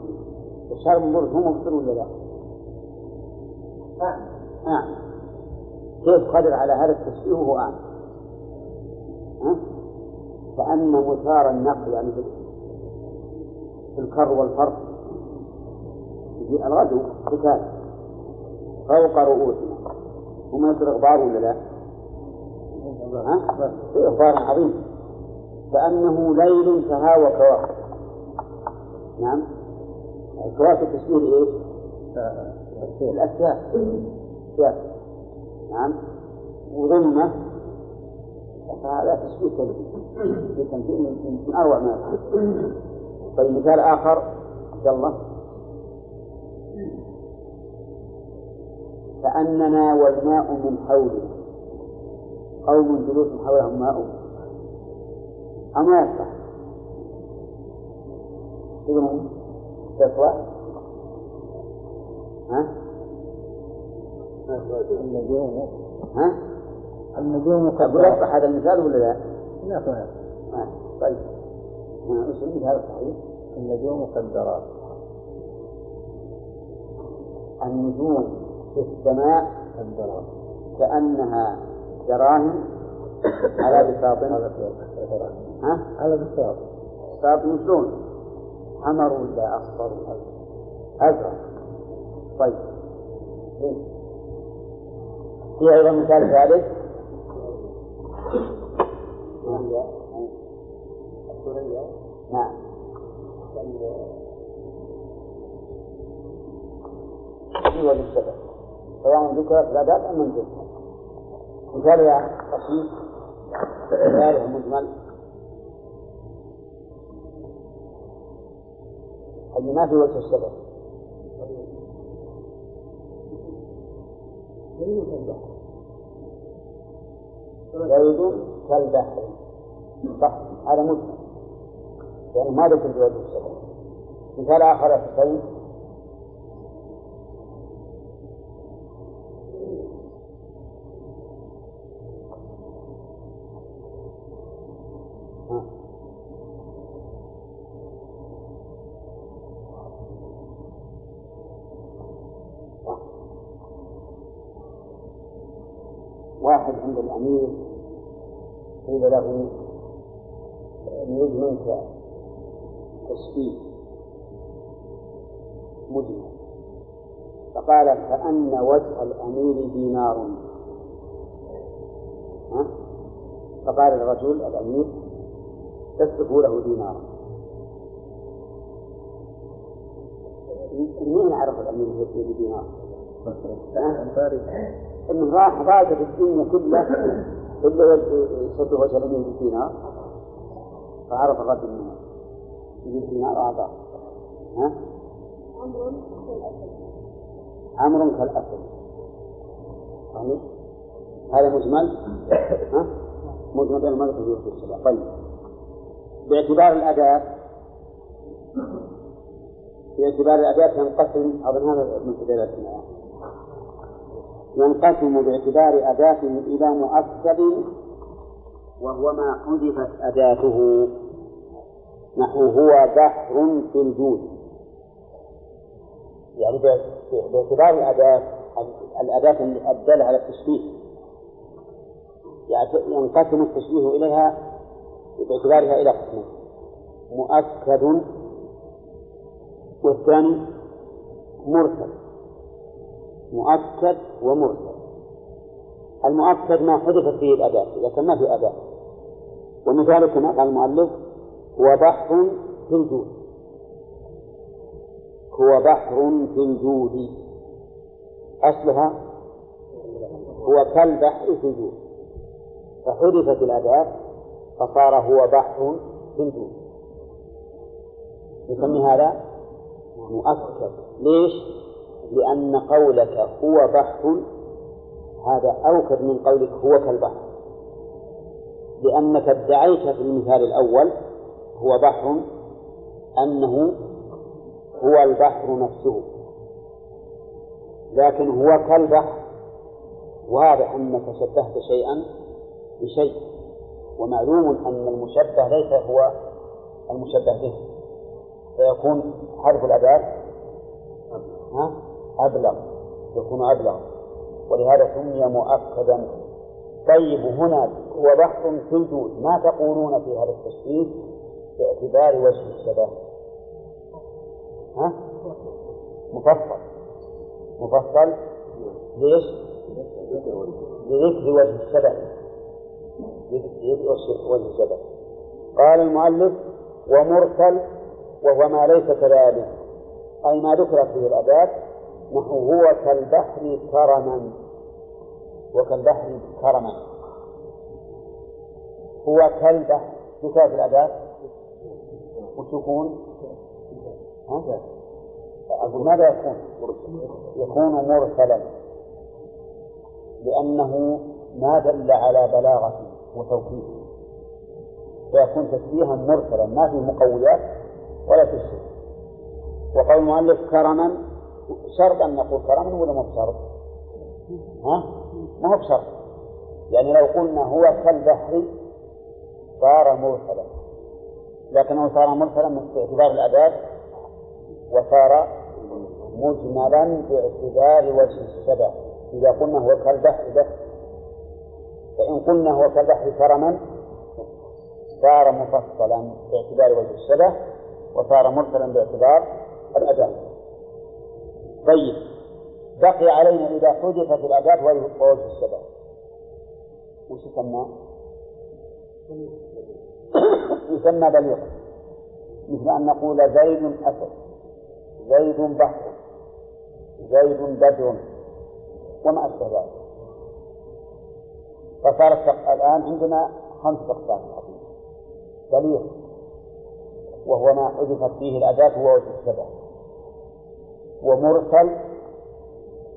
الشارع من هو مبصر ولا لا؟ نعم نعم كيف قدر على هذا التشبيه وهو أعمى؟ ها؟ كأن مسار النقل يعني في الكر والفرق في الغدو قتال فوق رؤوسنا وما يصير غبار ولا لا؟ ها؟ غبار عظيم كأنه ليل تهاوى كواكب نعم الكواكب تشبيه إيش؟ الأسياف نعم. وضمة. فهذا تشبيه تمثيل من أروع ما يكون. طيب مثال آخر. عبد الله. كأننا والماء من حولنا قوم جلوس حولهم ماء. أو ما يصح؟ تسوى ها؟ النجوم ها؟ النجوم أقول يصح هذا المثال ولا لا؟ لا. طيب آه، وش المثال الصحيح؟ النجوم مقدرات النجوم في السماء مقدرات كأنها دراهم على بساط ها؟ على بساط بساط مثلون حمر ولا ولا أزرق طيب. في أيضا مثال ثالث. نعم. في وجه الشبه سواء ذكرت الأداة أم لم تذكر مثالها بسيط مثالها مجمل اللي ما في وجه الشبه زيد كالبحر. صح هذا مجمل لأنه ما ذكر في وجه الشبه مثال آخر يا حسين الأمير قيل له نريد منك مجمل فقال كأن وجه الأمير دينار. ها؟ فقال الرجل الأمير تصرف له دينارا مين يعرف الأمير هو دينار؟ إنه راح ضاقت الدنيا كلها. الا يصد وجه الامير بدينار فعرف الرجل منه يجيب دينار اعطاه ها؟ عمر كالأسد. صحيح؟ هذا مجمل؟ ها؟ مجمل بين المرأة والشباب طيب. باعتبار الأداة باعتبار الأداة تنقسم أظن هذا من دلالتنا ينقسم باعتبار أداته إلى مؤكد وهو ما حذفت أداته. نحو هو بحر في الجود. يعني باعتبار الأداة الأداة الدالة على التشبيه. ينقسم التشبيه إليها باعتبارها إلى قسمين. مؤكد والثاني مرسل. مؤكد ومرسل. المؤكد ما حذفت فيه الأداة لكن ما في أداة. ومثال كما قال المؤلف هو بحر في الجود. هو بحر في الجود. أصلها هو كالبحر في الجود. فحذفت الأداة فصار هو بحر في الجود. نسمي هذا مؤكد. ليش؟ لأن قولك هو بحر هذا أوكد من قولك هو كالبحر. لأنك ادعيت في المثال الأول هو بحر أنه هو البحر نفسه. لكن هو كالبحر واضح أنك شبهت شيئا بشيء. ومعلوم أن المشبه ليس هو المشبه به. فيكون حرف الأداة ها؟ أبلغ يكون أبلغ. ولهذا سمي مؤكدا. طيب هنا هو بحث في الجود. ما تقولون في هذا التشبيه باعتبار وجه الشبه. ها؟ مفصل. مفصل؟ ليش؟ لذكر وجه الشبه. لذكر وجه الشبه. قال المؤلف ومرسل وهو ما ليس كذلك. أي ما ذكرت به الأداة نحو هو كالبحر كرما. وكالبحر كرما هو كالبحر ذكرت الأداة؟ وتكون أقول ماذا يكون؟ يكون مرسلا. لأنه ما دل على بلاغة وتوكيد فيكون تشبيها مرسلا. ما فيه مقويات ولا تشبيه وقول المؤلف كرما شرط أن نقول كرما ولا مو بشرط؟ ها؟ ما هو بشرط. يعني لو قلنا هو كالبحر صار مرسلا. لكنه صار مرسلا باعتبار الأداة وصار مجملا باعتبار وجه الشبه. إذا قلنا هو كالبحر بس فإن قلنا هو كالبحر كرما صار مفصلا باعتبار وجه الشبه وصار مرسلا باعتبار الأداة. طيب. بقي علينا إذا حذفت الأداة ووجه الشبه وش يسمى؟ يسمى بليغا مثل أن نقول زيد أسد. زيد بحر. زيد بدر. وما أشبه ذلك. فصارت الآن عندنا خمسة أقسام بليغ. وهو ما حذفت فيه الأداة ووجه الشبه ومرسل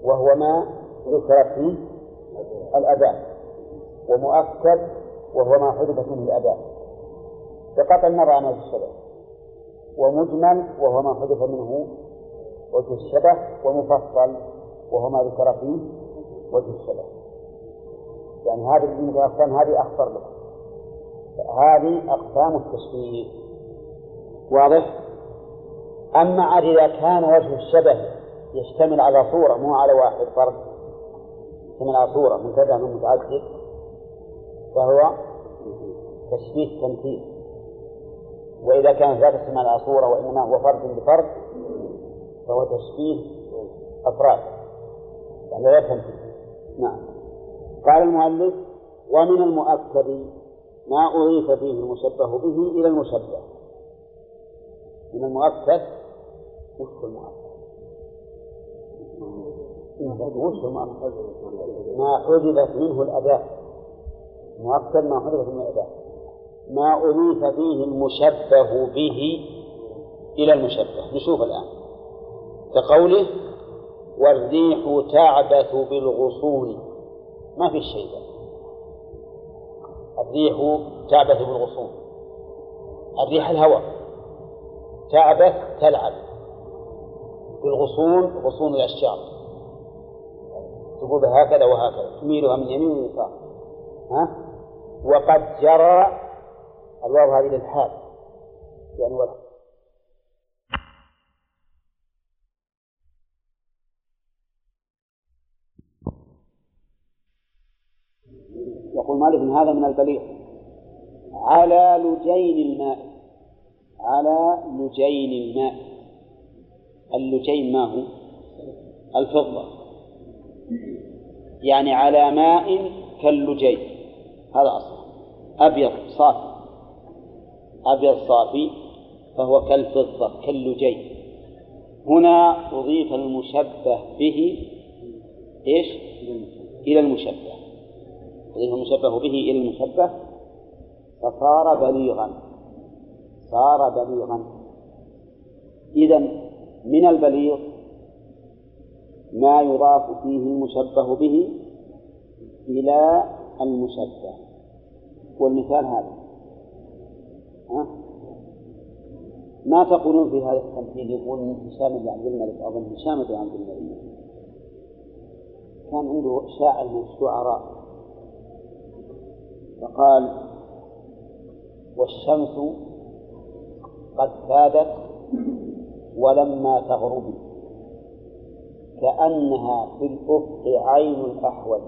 وهو ما ذكرت فيه الأداة ومؤكد وهو ما حذفت منه الأداة بقطع النظر عن وجه الشبه ومجمل وهو ما حذف منه وجه الشبه ومفصل وهو ما ذكر فيه وجه الشبه. يعني هذه الأقسام هذه أخطر لك هذه أقسام التشبيه. واضح؟ أما عاد إذا كان وجه الشبه يشتمل على صورة مو على واحد فرد اسم العصورة منتبه من متعدد فهو تشبيه تمثيل. وإذا كان ذات اسم العصورة وإنما هو فرد بفرد فهو تشبيه أفراد. يعني لا تمثيل. نعم. قال المؤلف ومن المؤكد ما أضيف فيه المشبه به إلى المشبه. من المؤكد وش المؤكد؟ ما حذفت منه الأداة. مؤكد ما حذفت منه الأداة. ما أضيف فيه المشبه به إلى المشبه. نشوف الآن. كقوله والريح تعبث بالغصون. ما في شيء الريح تعبث بالغصون. الريح الهواء. تعبث تلعب. بالغصون غصون الأشجار. تقول هكذا وهكذا تميلها من يمين ويسار ها؟ وقد جرى الواو هذه للحال. يعني ولا. يقول مالك هذا من البليغ. على لجين الماء. على لجين الماء. اللجين ما هو؟ الفضة. يعني على ماء كاللجين. هذا أصلا أبيض صافي. أبيض صافي فهو كالفضة كاللجين. هنا أضيف المشبه به إيش؟ إلى المشبه. أضيف المشبه به إلى المشبه. فصار بليغا. صار بليغا. إذا من البليغ ما يضاف فيه المشبه به إلى المشبه. والمثال هذا. ها؟ ما تقولون في هذا التمثيل يقول هشام بن عبد الملك أظن هشام بن عبد الملك؟ كان عنده شاعر من الشعراء. فقال والشمس قد كادت ولما تغرب. كأنها في الأفق عين الأحول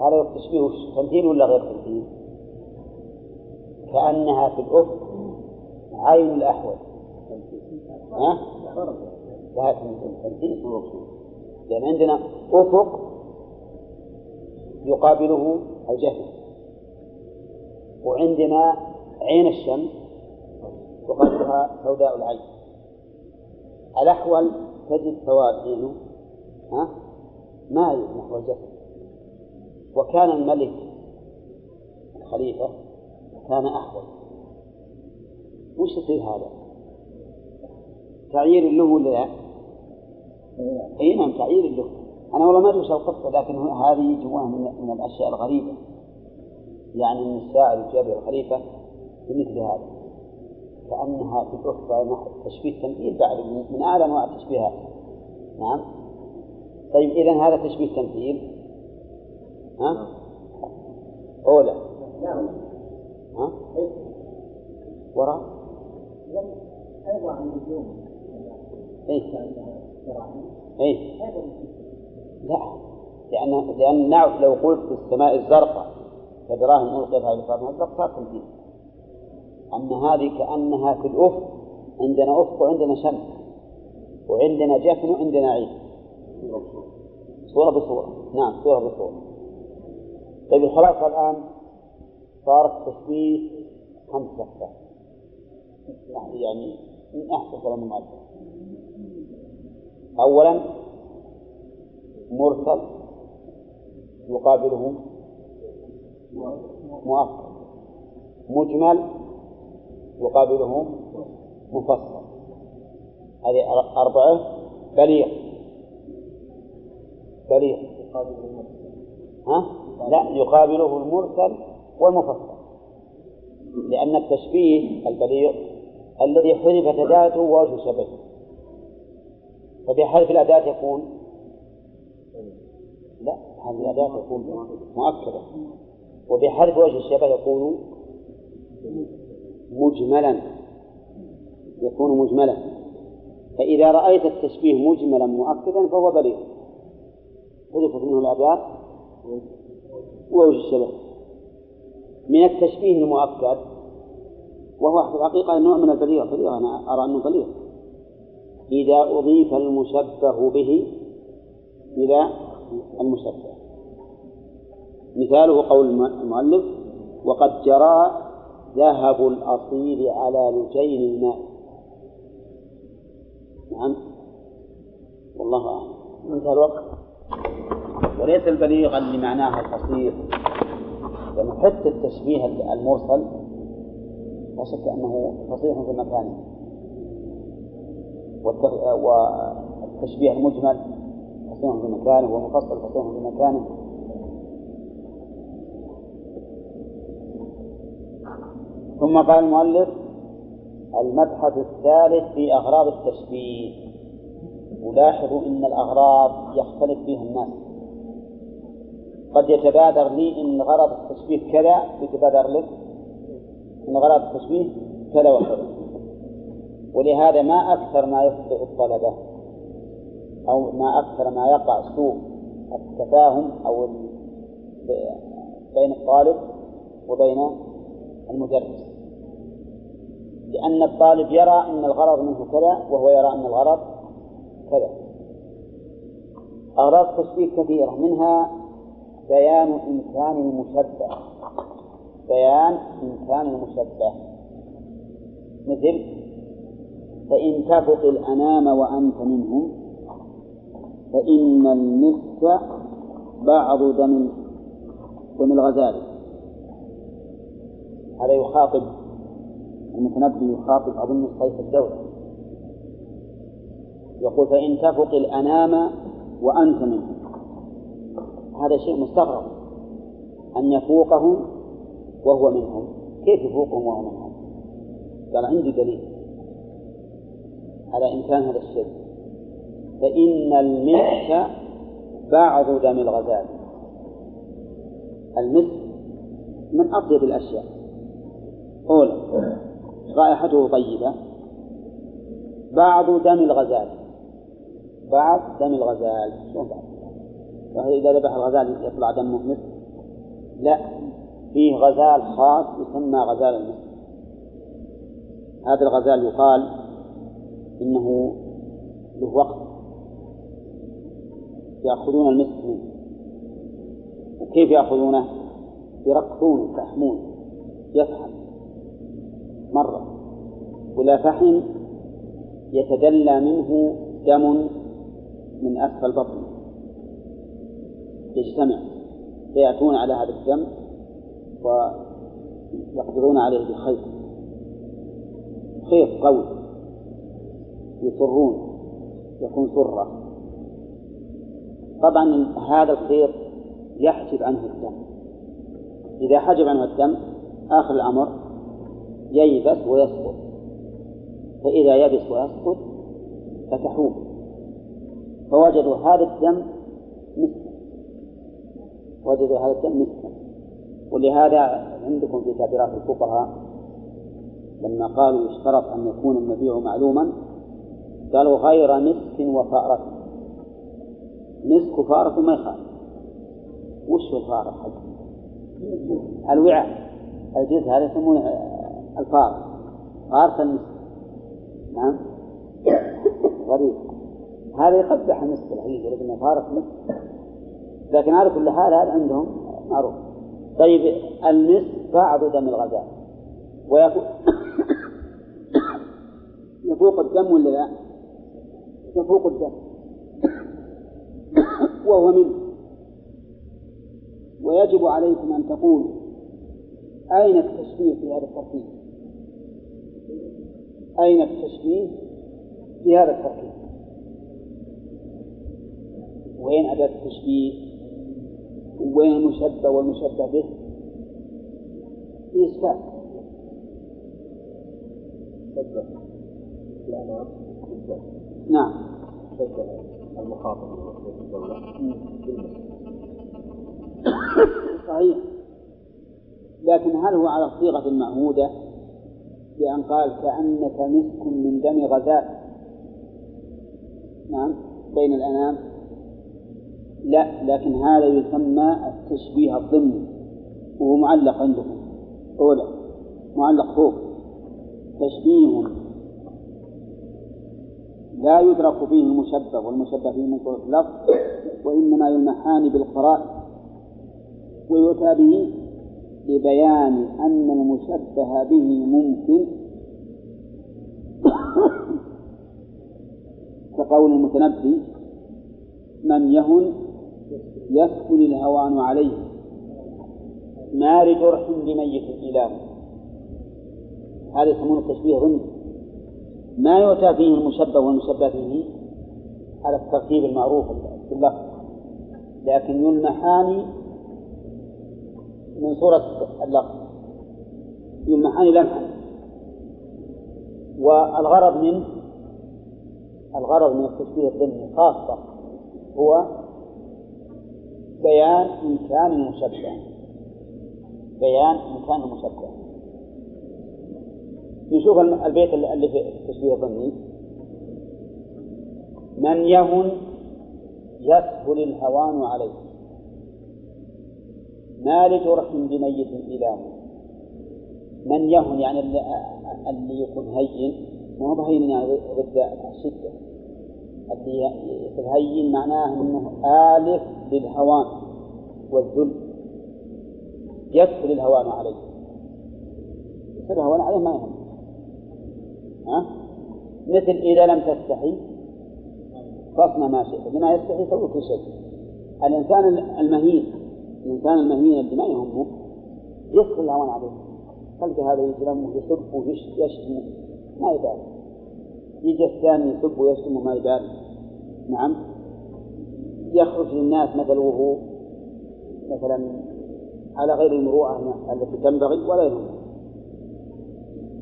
هذا تشبيه تمثيل ولا غير تمثيل؟ كأنها في الأفق عين الأحول. ها؟ لا تمثيل. لأن عندنا أفق يقابله الجهل. وعندنا عين الشمس يقابلها سوداء العين. الأحول تجد سواد عينه ها؟ مايل نحو الجسد. وكان الملك الخليفة كان أحول. وش يصير هذا؟ تعيير له ولا لا؟ اي نعم تعيير له. أنا والله ما أدري وش القصة لكن هذه جواه من, من الأشياء الغريبة. يعني إن الشاعر يجابه الخليفة بمثل هذا. في الاخرى تشبيه تمثيل بعد من أعلى أنواع التشبيهات نعم. طيب اذا هذا تشبيه تمثيل. ها؟ أولى. ها؟ وراء. أيضا عن النجوم إيه. إيه. لا. لأن لأن نعرف لو قلت في السماء الزرقاء كدراهم ألقيت على الفرن الزرق صار تمثيل. أما هذه كأنها في الأفق عندنا أفق وعندنا شمس وعندنا جفن وعندنا عين صورة بصورة. نعم صورة بصورة. طيب الخلاصة الآن صار التشبيه خمس أقسام يعني من أحسن كلام المؤلف. أولا مرسل يقابله مؤخر. مجمل يقابله مفصل. هذه أربعة. بليغ. بليغ. ها؟ لا يقابله المرسل والمفصل. لأن التشبيه البليغ الذي حذفت أداته ووجه شبهه فبحذف الأداة يكون لا هذه الأداة تكون مؤكدة. وبحذف وجه الشبه يكون مجملا. يكون مجملا. فإذا رأيت التشبيه مجملا مؤكدا فهو بليغ. حذفت منه الأداة. ووجه الشبه. من التشبيه المؤكد وهو في الحقيقة نوع من البليغ. بليغ أنا أرى أنه بليغ. إذا أضيف المشبه به إلى المشبه. مثاله قول المؤلف وقد جرى ذهب الأصيل على لجين الماء. نعم. والله أعلم. انتهى الوقت. وليس البليغ اللي معناها القصير لأن حتى التشبيه المرسل لا شك أنه فصيح في مكانه والتشبيه المجمل فصيح في مكانه ومفصل فصيح في مكانه. ثم قال المؤلف المبحث الثالث في أغراض التشبيه. ولاحظوا أن الأغراض يختلف فيها الناس. قد يتبادر لي أن غرض التشبيه كذا يتبادر لك. أن غرض التشبيه كذا وكذا. ولهذا ما أكثر ما يخطئ الطلبة أو ما أكثر ما يقع سوء التفاهم أو بين الطالب وبين المدرس. لأن الطالب يرى أن الغرض منه كذا وهو يرى أن الغرض كذا. أغراض التشبيه كثيرة. منها بيان إمكان المشبه. بيان إمكان المشبه. مثل فإن تفق الأنام وأنت منهم فإن المسك بعض دم دم الغزال. هذا يخاطب المتنبي يخاطب أظن صيف الدولة يقول فإن تفق الأنام وأنت منهم هذا شيء مستغرب. أن يفوقهم وهو منهم. كيف يفوقهم وهو منهم؟ قال عندي دليل. على إمكان هذا الشيء. فإن المسك بعض دم الغزال. المسك من أطيب الأشياء. أولا رائحته طيبة. بعض دم الغزال. بعض دم الغزال. شلون بعض؟ إذا ذبح الغزال يطلع دمه مسك لا. فيه غزال خاص يسمى غزال المسك هذا الغزال يقال إنه له وقت. يأخذون المسك منه. وكيف يأخذونه؟ يرقصون يفحمون يفحم. مرة. ولا فحم يتدلى منه دم من أسفل بطنه يجتمع. فيأتون على هذا الدم ويقبضون عليه بخيط خيط قوي. يصرون يكون سرة. طبعا هذا الخيط يحجب عنه الدم. إذا حجب عنه الدم آخر الأمر ييبس ويسقط. فإذا يبس ويسقط فتحوه. فوجدوا هذا الدم مسكا وجدوا هذا الدم مسكا ولهذا عندكم في تعبيرات الفقهاء لما قالوا يشترط أن يكون المبيع معلوما قالوا غير مسك وفأرة. مسك وفأرة ما يخالف. وش الفأرة حق؟ الوعاء. الجزء هذا يسمونه الفارة فارة المسك نعم. غريب. هذا يقبح المسك الحقيقة لكن فارة المسك لكن على كل حال هذا عندهم معروف. طيب المسك بعض دم الغزال ويفوق يفوق الدم ولا لا؟ يفوق الدم. وهو منه. ويجب عليكم أن تقولوا أين التشبيه في هذا التركيب؟ أين التشبيه في هذا التركيب؟ وين أداة التشبيه؟ وين المشبه والمشبه به؟ في إشكال نعم. المخاطب صحيح. لكن هل هو على الصيغة المعهودة بأن قال كأنك مسك من دم غزال نعم بين الأنام. لا لكن هذا يسمى التشبيه الضمني. وهو معلق عندكم. أولى معلق فوق. تشبيه. لا يدرك فيه المشبه والمشبه فيه من صورة اللفظ وإنما يلمحان بالقراء ويؤتى به لبيان أن المشبه به ممكن. كقول المتنبي من يهن يسكن الهوان عليه. ما لجرح بميت إله هذا يسمونه التشبيه ضمن. ما يؤتى فيه المشبه والمشبه فيه؟ على الترتيب المعروف في اللفظ. لكن يلمحان من صورة اللفظ. يلمحان لمحا والغرض من الغرض من التشبيه الضمني خاصة هو بيان إمكان المشبه. بيان إمكان المشبه. نشوف البيت اللي في التشبيه الضمني من يهن يسهل الهوان عليه. ما لجرح بميت إله من يهن يعني اللي, اللي يكون هين ما هو بهين يعني ضد الشدة. اللي الهين معناه إنه آلف للهوان والذل. يسهل الهوان عليه. يسهل الهوان عليه ما يهم. ها؟ مثل إذا لم تستحي فاصنع ما شئت. لما يستحي سوي كل شيء. الإنسان المهين الإنسان المهين اللي ما يهمه. يسهل الهوان عليه. تلقى هذا يتلمه يسب ويشتم ما يبالي يجي الثاني يسب ويشتم وما يبالي نعم. يخرج للناس مثلا وهو. مثلا على غير المروءة التي تنبغي ولا يهم.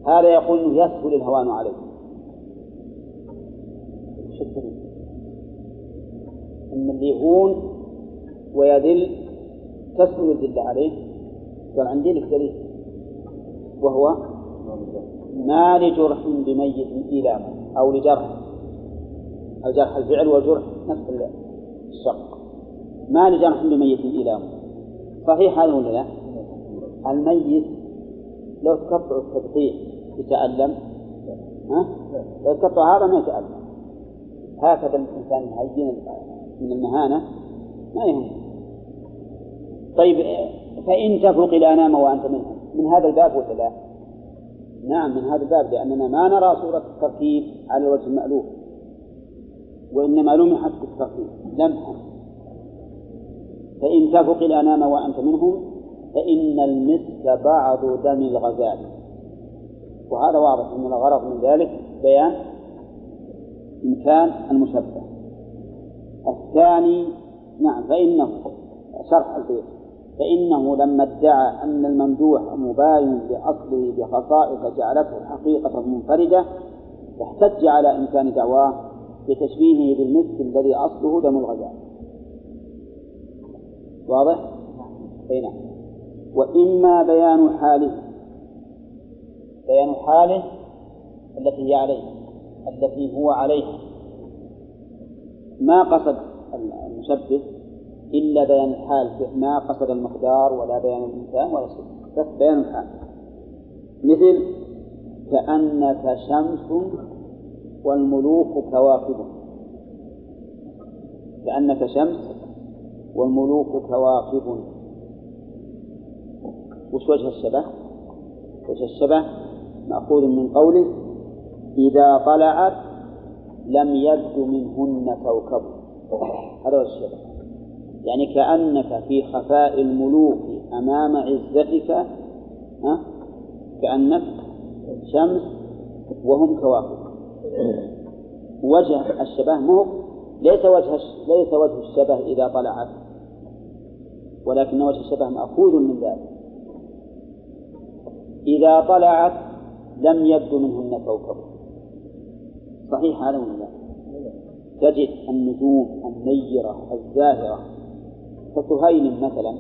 هذا يقول إنه يسهل الهوان عليه. أن اللي يهون ويذل تسهل الذل عليه قال عندي لك دليل. وهو ما لجرح بميت إيلام أو لجرح. الجرح الفعل والجرح نفس الشق. ما لجرح بميت إيلام صحيح هذا ولا لا؟ الميت لو تقطع التقطيع يتألم. ها؟ لو تقطع هذا ما يتألم. هكذا الإنسان من المهانة ما يهم طيب فإن تفرق الأنام وأنت منهم من هذا الباب ولا لا؟ نعم من هذا الباب لأننا ما نرى صورة التركيب على الوجه المألوف وإنما لمحت بالتركيب لمحا فإن تفرق الأنام وأنت منهم فإن المسك بعض دم الغزال. وهذا واضح أن الغرض من ذلك بيان إمكان المشبه. الثاني نعم فإنه شرح البيت. فإنه لما ادعى أن الممدوح مباين لأصله بخصائص جعلته حقيقة منفردة احتج على إمكان دعواه بتشبيهه بالمسك الذي أصله دم الغزال واضح؟ أي نعم. وإما بيان حاله بيان حاله التي هي عليه التي هو عليها. ما قصد المشبه؟ إلا بيان الحال ما قصد المقدار ولا بيان الإنسان ولا شيء. بس بيان الحال. مثل كأنك شمس والملوك كواكب. كأنك شمس والملوك كواكب. وش وجه الشبه؟ وجه الشبه مأخوذ من قوله إذا طلعت لم يبد منهن كوكب. هذا هو الشبه. يعني كأنك في خفاء الملوك أمام عزتك ها؟ كأنك شمس وهم كواكب وجه الشبه مو ليس وجه ليس وجه الشبه إذا طلعت ولكن وجه الشبه مأخوذ من ذلك إذا طلعت لم يبدو منهن كوكب صحيح هذا ولا لا؟ تجد النجوم النيرة الزاهرة كسهيل مثلا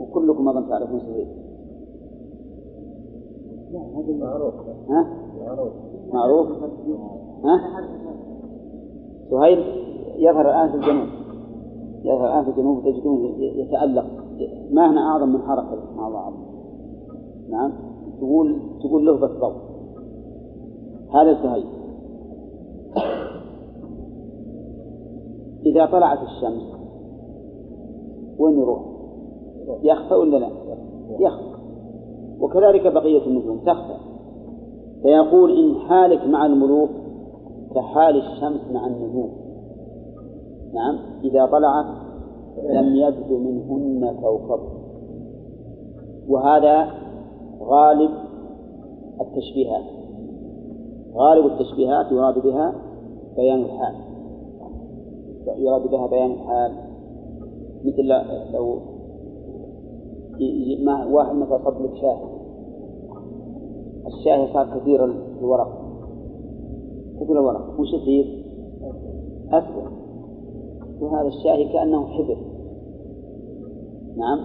وكلكم أظن تعرفون سهيل معروف. ها؟ معروف. معروف؟ ها؟ سهيل يظهر الآن في الجنوب. يظهر الآن في الجنوب تجدون يتألق. ما هنا أعظم من حركة سبحان الله نعم. تقول تقول له بالصوت هذا التهيئ إذا طلعت الشمس وين يروح؟ يخفى ولا لا؟ يخفى. وكذلك بقية النجوم تخفى. فيقول إن حالك مع الملوك كحال الشمس مع النجوم. نعم إذا طلعت لم يبدو منهن كوكب. وهذا غالب التشبيهات. غالب التشبيهات يراد بها بيان الحال. يراد بها بيان الحال. مثل لو ما واحد مثلا صب لك شاهي الشاهي صار كثير الورق. كثير الورق. وش يصير؟ أسود. وهذا الشاهي كأنه حبر. نعم.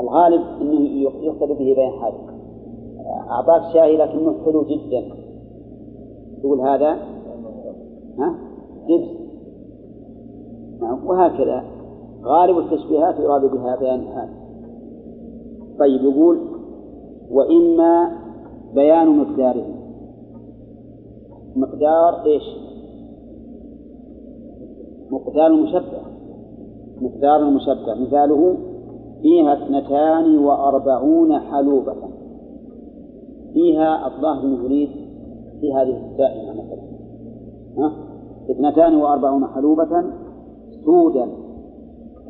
الغالب أنه يقصد به بيان حال أعطاك شاهي لكنه حلو جدا. تقول هذا؟ ها؟ دبس نعم. وهكذا. غالب التشبيهات يراد بها بيان الحال طيب يقول وإما بيان مقداره. مقدار إيش؟ مقدار المشبه. مقدار المشبه. مثاله فيها اثنتان وأربعون حلوبة. فيها الظاهر يريد في هذه الدائمة مثلا. ها؟ اثنتان وأربعون حلوبة سودا.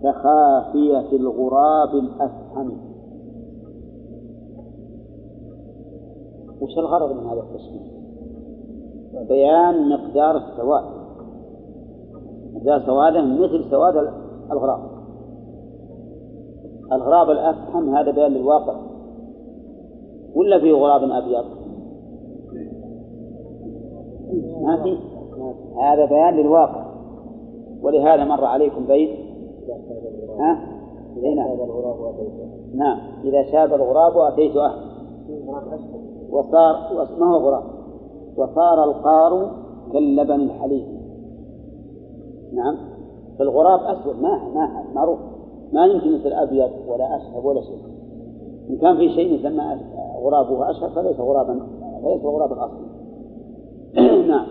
كخافية الغراب الأفحم وش الغرض من هذا التشبيه؟ بيان مقدار السواد. مقدار سواده مثل سواد الغراب. الغراب الأفحم هذا بيان للواقع. ولا فيه غراب أبيض؟ ما في. هذا بيان للواقع. ولهذا مر عليكم بيت ها؟ نعم نعم. إذا شاب الغراب أتيت أهل وصار ما هو غراب؟ وصار القار كاللبن الحليب. نعم. فالغراب أسود ما ما معروف. ما يمكن مثل أبيض ولا أشهب ولا شيء. إن كان في شيء يسمى غرابه أشهب فليس غرابا فليس غرابا أصلا. نعم.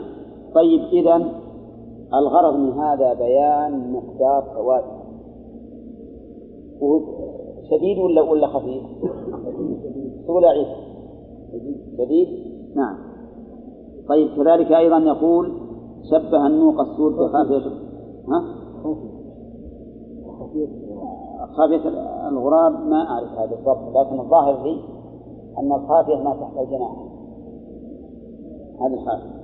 طيب إذا الغرض من هذا بيان مقدار سواد شديد ولا ولا خفيف؟ تقول عيسى شديد؟ نعم. طيب كذلك أيضا يقول شبه النوق السود بخافية ها؟ خافية الغراب ما أعرف هذا بالضبط لكن الظاهر لي أن الخافية ما تحت الجناح. هذه الخافية.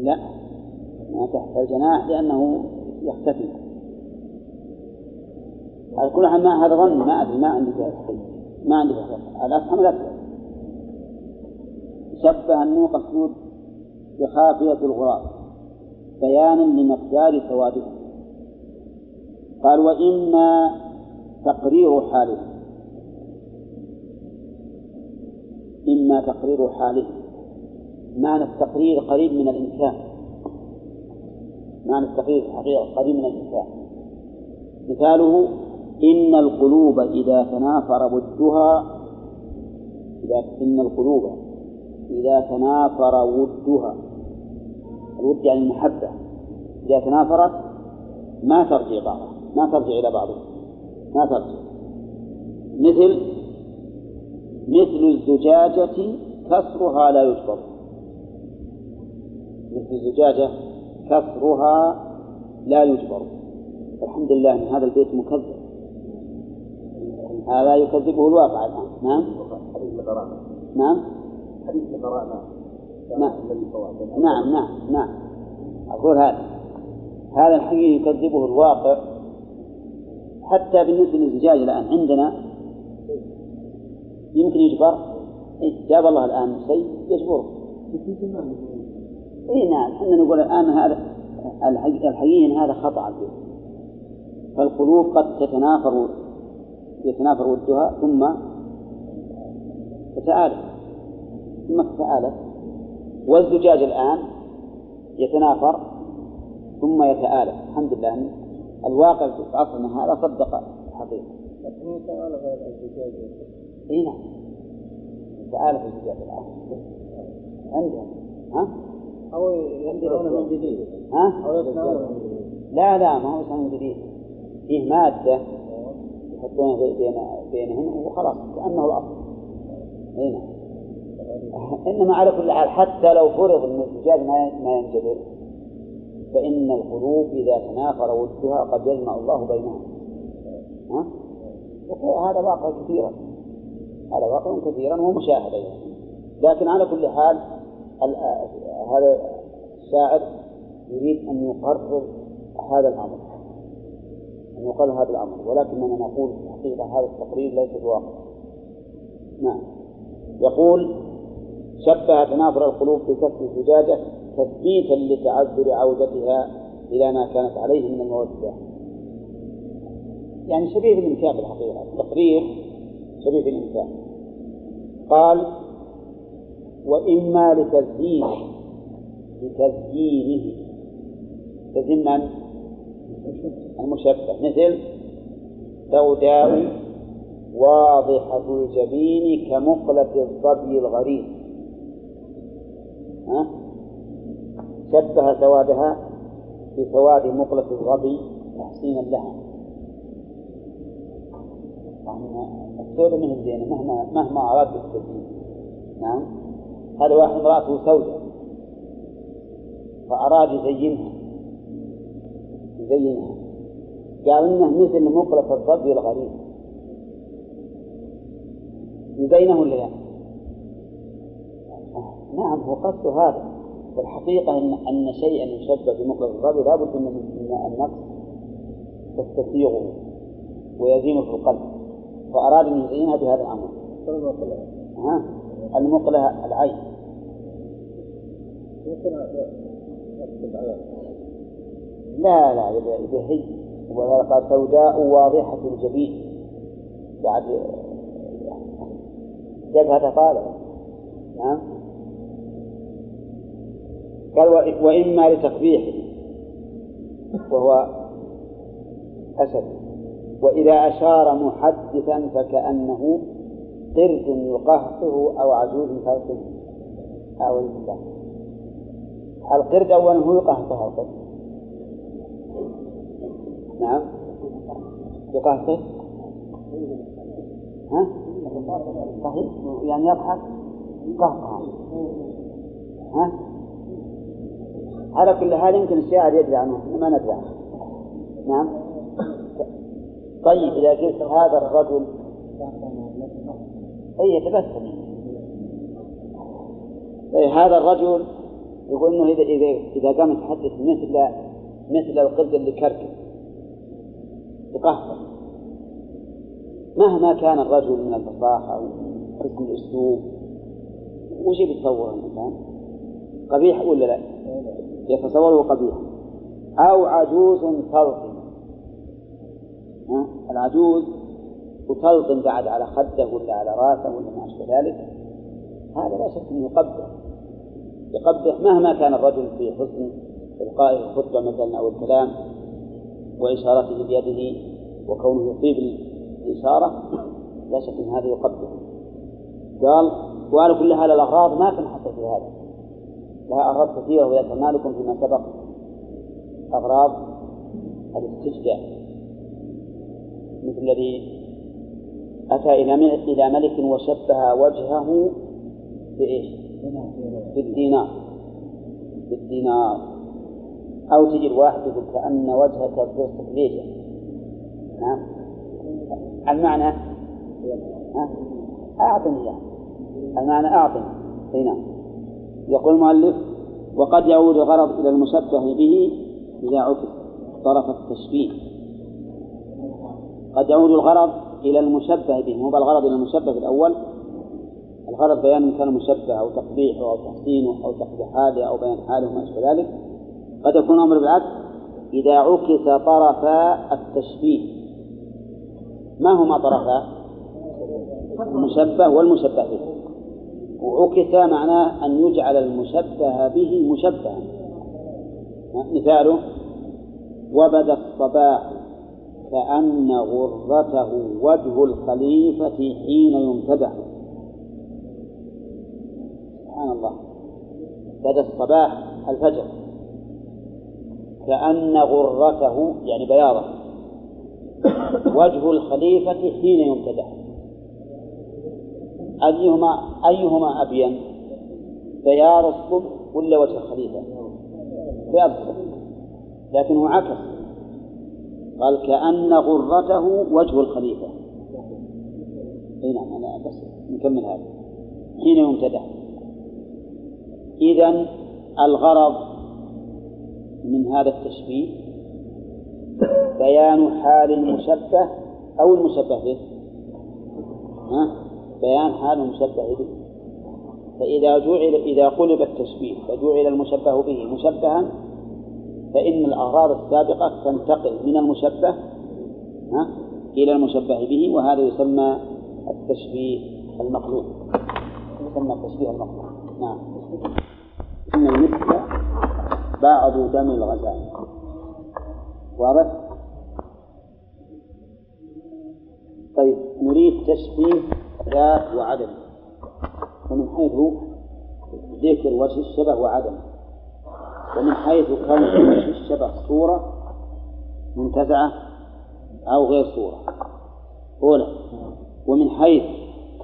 لا ما تحت الجناح لأنه يختفي. على كل حال ما هذا ظن ما أدري ما عندي ما عندي الأفهم الأسود شبه النوق السود بخافية الغراب. بيانا لمقدار سواده قال وإما تقرير حاله. إما تقرير حاله. معنى التقرير قريب من الإمكان معنى التقرير الحقيقة قريب من الإمكان مثاله إن القلوب إذا تنافر ودها إذا إن القلوب إذا تنافر ودها. الود يعني المحبة. إذا تنافرت ما ترجع بعضها ما ترجع إلى بعضها. ما ترجع. مثل مثل الزجاجة كسرها لا يجبر مثل الزجاجة كسرها لا يجبر الحمد لله أن هذا البيت مكذب. هذا يكذبه الواقع الآن. نعم؟ نعم؟ نعم نعم نعم. نعم أقول هذا. هذا الحقيقي يكذبه الواقع. حتى بالنسبة للزجاج الآن عندنا يمكن يجبر؟ إيه جاب الله الآن شيء يجبره. اي نعم إحنا نقول الآن هذا الحقيقي هذا خطأ. فالقلوب قد تتنافر يتنافر ودها ثم تتآلف. ثم تتآلف. والزجاج الآن يتنافر ثم يتآلف. الحمد لله. أن الواقع في عصرنا هذا صدق الحقيقة. لكن يتآلف الزجاج. إي نعم. تآلف الزجاج الآن. عندهم. ها؟ أو يصنعون من جديد. ها؟ أو يصنعون من جديد. لا لا ما هو صنع جديد. فيه مادة يحطونها بين بينهن وخلاص كأنه الأصل. إي نعم. إنما على كل حال حتى لو فرض أن الزجاج ما ما ينجبر فإن القلوب إذا تنافر ودها قد يجمع الله بينها ها؟ وهذا واقع كثيرا. هذا واقع كثيرا ومشاهد أيضا. لكن على كل حال هذا الشاعر يريد أن يقرر هذا الأمر. يقرر هذا الأمر ولكننا نقول حقيقة هذا التقرير ليس بواقع نعم. يقول شبه تنافر القلوب بكسر الزجاجة تثبيتا لتعذر عودتها إلى ما كانت عليه من المودة يعني شبيه بالإمكان بالحقيقة التقرير شبيه بالإمكان قال وإما لتزيينه لتزيينه. تزيين من؟ المشبه. مثل سوداء واضحة الجبين كمقلة الظبي الغريب. ها؟ شبه سوادها بسواد مقلة الظبي تحسينا لها. السوداء من الزينة مهما مهما أراد التزيين نعم؟ هذا واحد امرأته سوداء. فأراد يزينها. يزينها. قال إنه مثل مقلة الظبي الغريب. يزينه ولا لا؟ نعم هو قصد هذا. والحقيقة إن أن شيئا يشبه بمقلة الظبي لابد من النفس تستسيغه ويزين في القلب. فأراد أن يزينها بهذا الأمر. ها؟ المقلة العين. لا لا هي قال سوداء واضحة الجبين بعد جبهة طالع نعم. قال وإما لتقبيحه وهو أسد وإذا أشار محدثا فكأنه قرد يقهقه أو عجوز فارسه أعوذ بالله. القرد أولا هو يقهقه القرد؟ نعم. يقهقه ها؟ صحيح؟ يعني يضحك؟ قهقها ها؟ على كل حال يمكن الشاعر يدري عنه ما ندري عنه. نعم. طيب إذا قلت هذا الرجل أي يتبسم طيب هذا الرجل يقول إنه إذا إذا إذا قام يتحدث مثل مثل القرد اللي كركب. يقهقر مهما كان الرجل من الفصاحة وحسن الأسلوب وش يتصور الإنسان؟ قبيح ولا لا؟ يتصوره قبيحا أو عجوز تلطم العجوز وتلطم بعد على خده ولا على راسه ولا ما أشبه ذلك هذا لا شك أنه يقبح. يقبح مهما كان الرجل في حسن إلقاء الخطبة مثلا أو الكلام. وإشارته بيده وكونه يصيب الإشارة لا شك أن هذا يقبح قال وعلى كل حال الأغراض ما تنحصر في هذا لها أغراض كثيرة وذكرنا لكم فيما سبق أغراض الاستشجاع. مثل الذي أتى إلى إلى ملك وشبه وجهه بإيش؟ بالدينار. بالدينار. أو تجي الواحد يقول كأن وجهك قرصة ليجة نعم. المعنى؟ أعطني يعني المعنى أعطني. أي نعم. يقول المؤلف وقد يعود الغرض إلى المشبه به إذا عكس طرف التشبيه. قد يعود الغرض إلى المشبه به. مو بالغرض إلى المشبه الأول. الغرض بيان إن كان مشبه أو تقبيحه أو تحسينه أو تقبيح حاله أو بيان حاله وما أشبه ذلك. قد يكون الأمر بالعكس إذا عكس طرفا التشبيه ما هما طرفا المشبه والمشبه به. وعكس معناه أن يجعل المشبه به مشبها. مثاله وبدأ الصباح كأن غرته وجه الخليفة حين يمتدح سبحان الله. بدأ الصباح الفجر. كأن غرته يعني بياضة. وجه الخليفة حين يمتدح. أيهما أيهما أبين؟ بياض الصبح ولا وجه الخليفة؟ بياض الصبح. لكنه عكس. قال كأن غرته وجه الخليفة. أي نعم أنا بس نكمل هذا. حين يمتدح. اذا الغرض من هذا التشبيه بيان حال المشبه أو المشبه به. ها؟ بيان حال المشبه به. فإذا جعل إذا قلب التشبيه فجعل المشبه به مشبها فإن الأغراض السابقة تنتقل من المشبه ها؟ إلى المشبه به وهذا يسمى التشبيه المقلوب. يسمى التشبيه المقلوب. نعم. إن المثل بعض دم الغزال. واضح؟ طيب نريد تشبيه ذات وعدم. ومن حيث ذكر وجه الشبه وعدمه ومن حيث كون وجه الشبه صورة منتزعة أو غير صورة. أولى. ومن حيث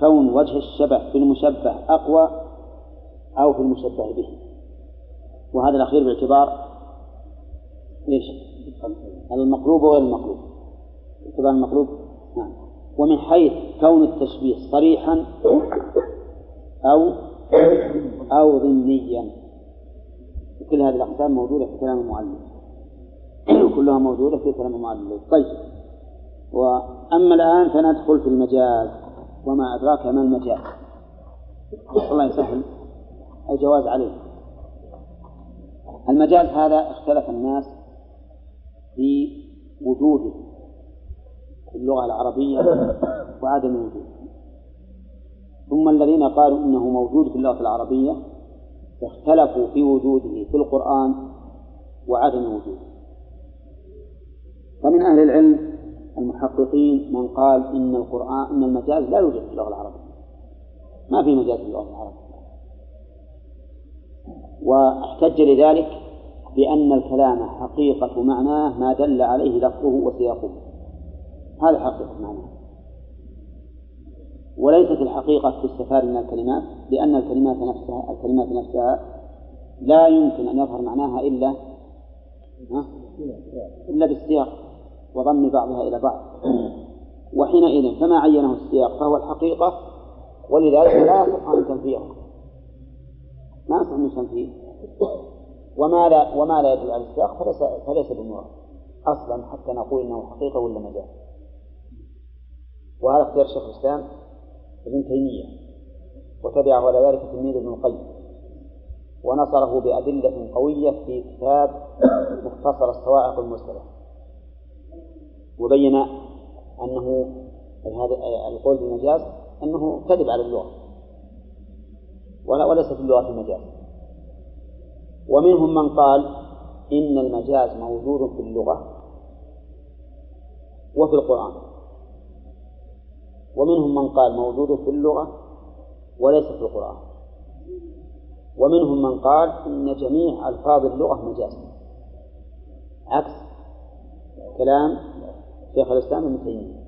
كون وجه الشبه في المشبه أقوى أو في المشبه به. وهذا الأخير باعتبار إيش؟ المقلوب وغير المقلوب؟ باعتبار المقلوب؟ نعم. ومن حيث كون التشبيه صريحا أو أو ضمنيا كل هذه الأقسام موجودة في كلام المعلم. كلها موجودة في كلام المعلم. طيب. وأما الآن فندخل في المجاز. وما أدراك ما المجاز. الله يسهل. الجواز عليه المجاز هذا اختلف الناس في وجوده في اللغة العربية وعدم وجوده. ثم الذين قالوا إنه موجود في اللغة العربية اختلفوا في وجوده في القرآن وعدم وجوده. فمن أهل العلم المحققين من قال إن القرآن إن المجاز لا يوجد في اللغة العربية. ما في مجاز في اللغة العربية. واحتج لذلك بأن الكلام حقيقة معناه ما دل عليه لفظه وسياقه. هذا حقيقة معناه. وليست الحقيقة تستفاد من الكلمات لأن الكلمات نفسها الكلمات نفسها لا يمكن أن يظهر معناها إلا إلا بالسياق وضم بعضها إلى بعض. وحينئذ فما عينه السياق فهو الحقيقة ولذلك لا يصح أن تنفيه ما يصح أن تنفيه وما لا وما لا يدل على السياق فليس فليس بمراد. أصلا حتى نقول إنه حقيقة ولا مجاز وهذا اختيار شيخ الإسلام ابن تيمية وتبعه على ذلك تلميذ ابن القيم. ونصره بأدلة قوية في كتاب مختصر الصواعق المرسلة. وبين أنه هذا القول بالمجاز أنه كذب على اللغة. ولا وليس في اللغة المجاز. ومنهم من قال إن المجاز موجود في اللغة وفي القرآن. ومنهم من قال موجود في اللغة وليس في القرآن. ومنهم من قال إن جميع ألفاظ اللغة مجاز. عكس كلام شيخ الإسلام ابن تيمية.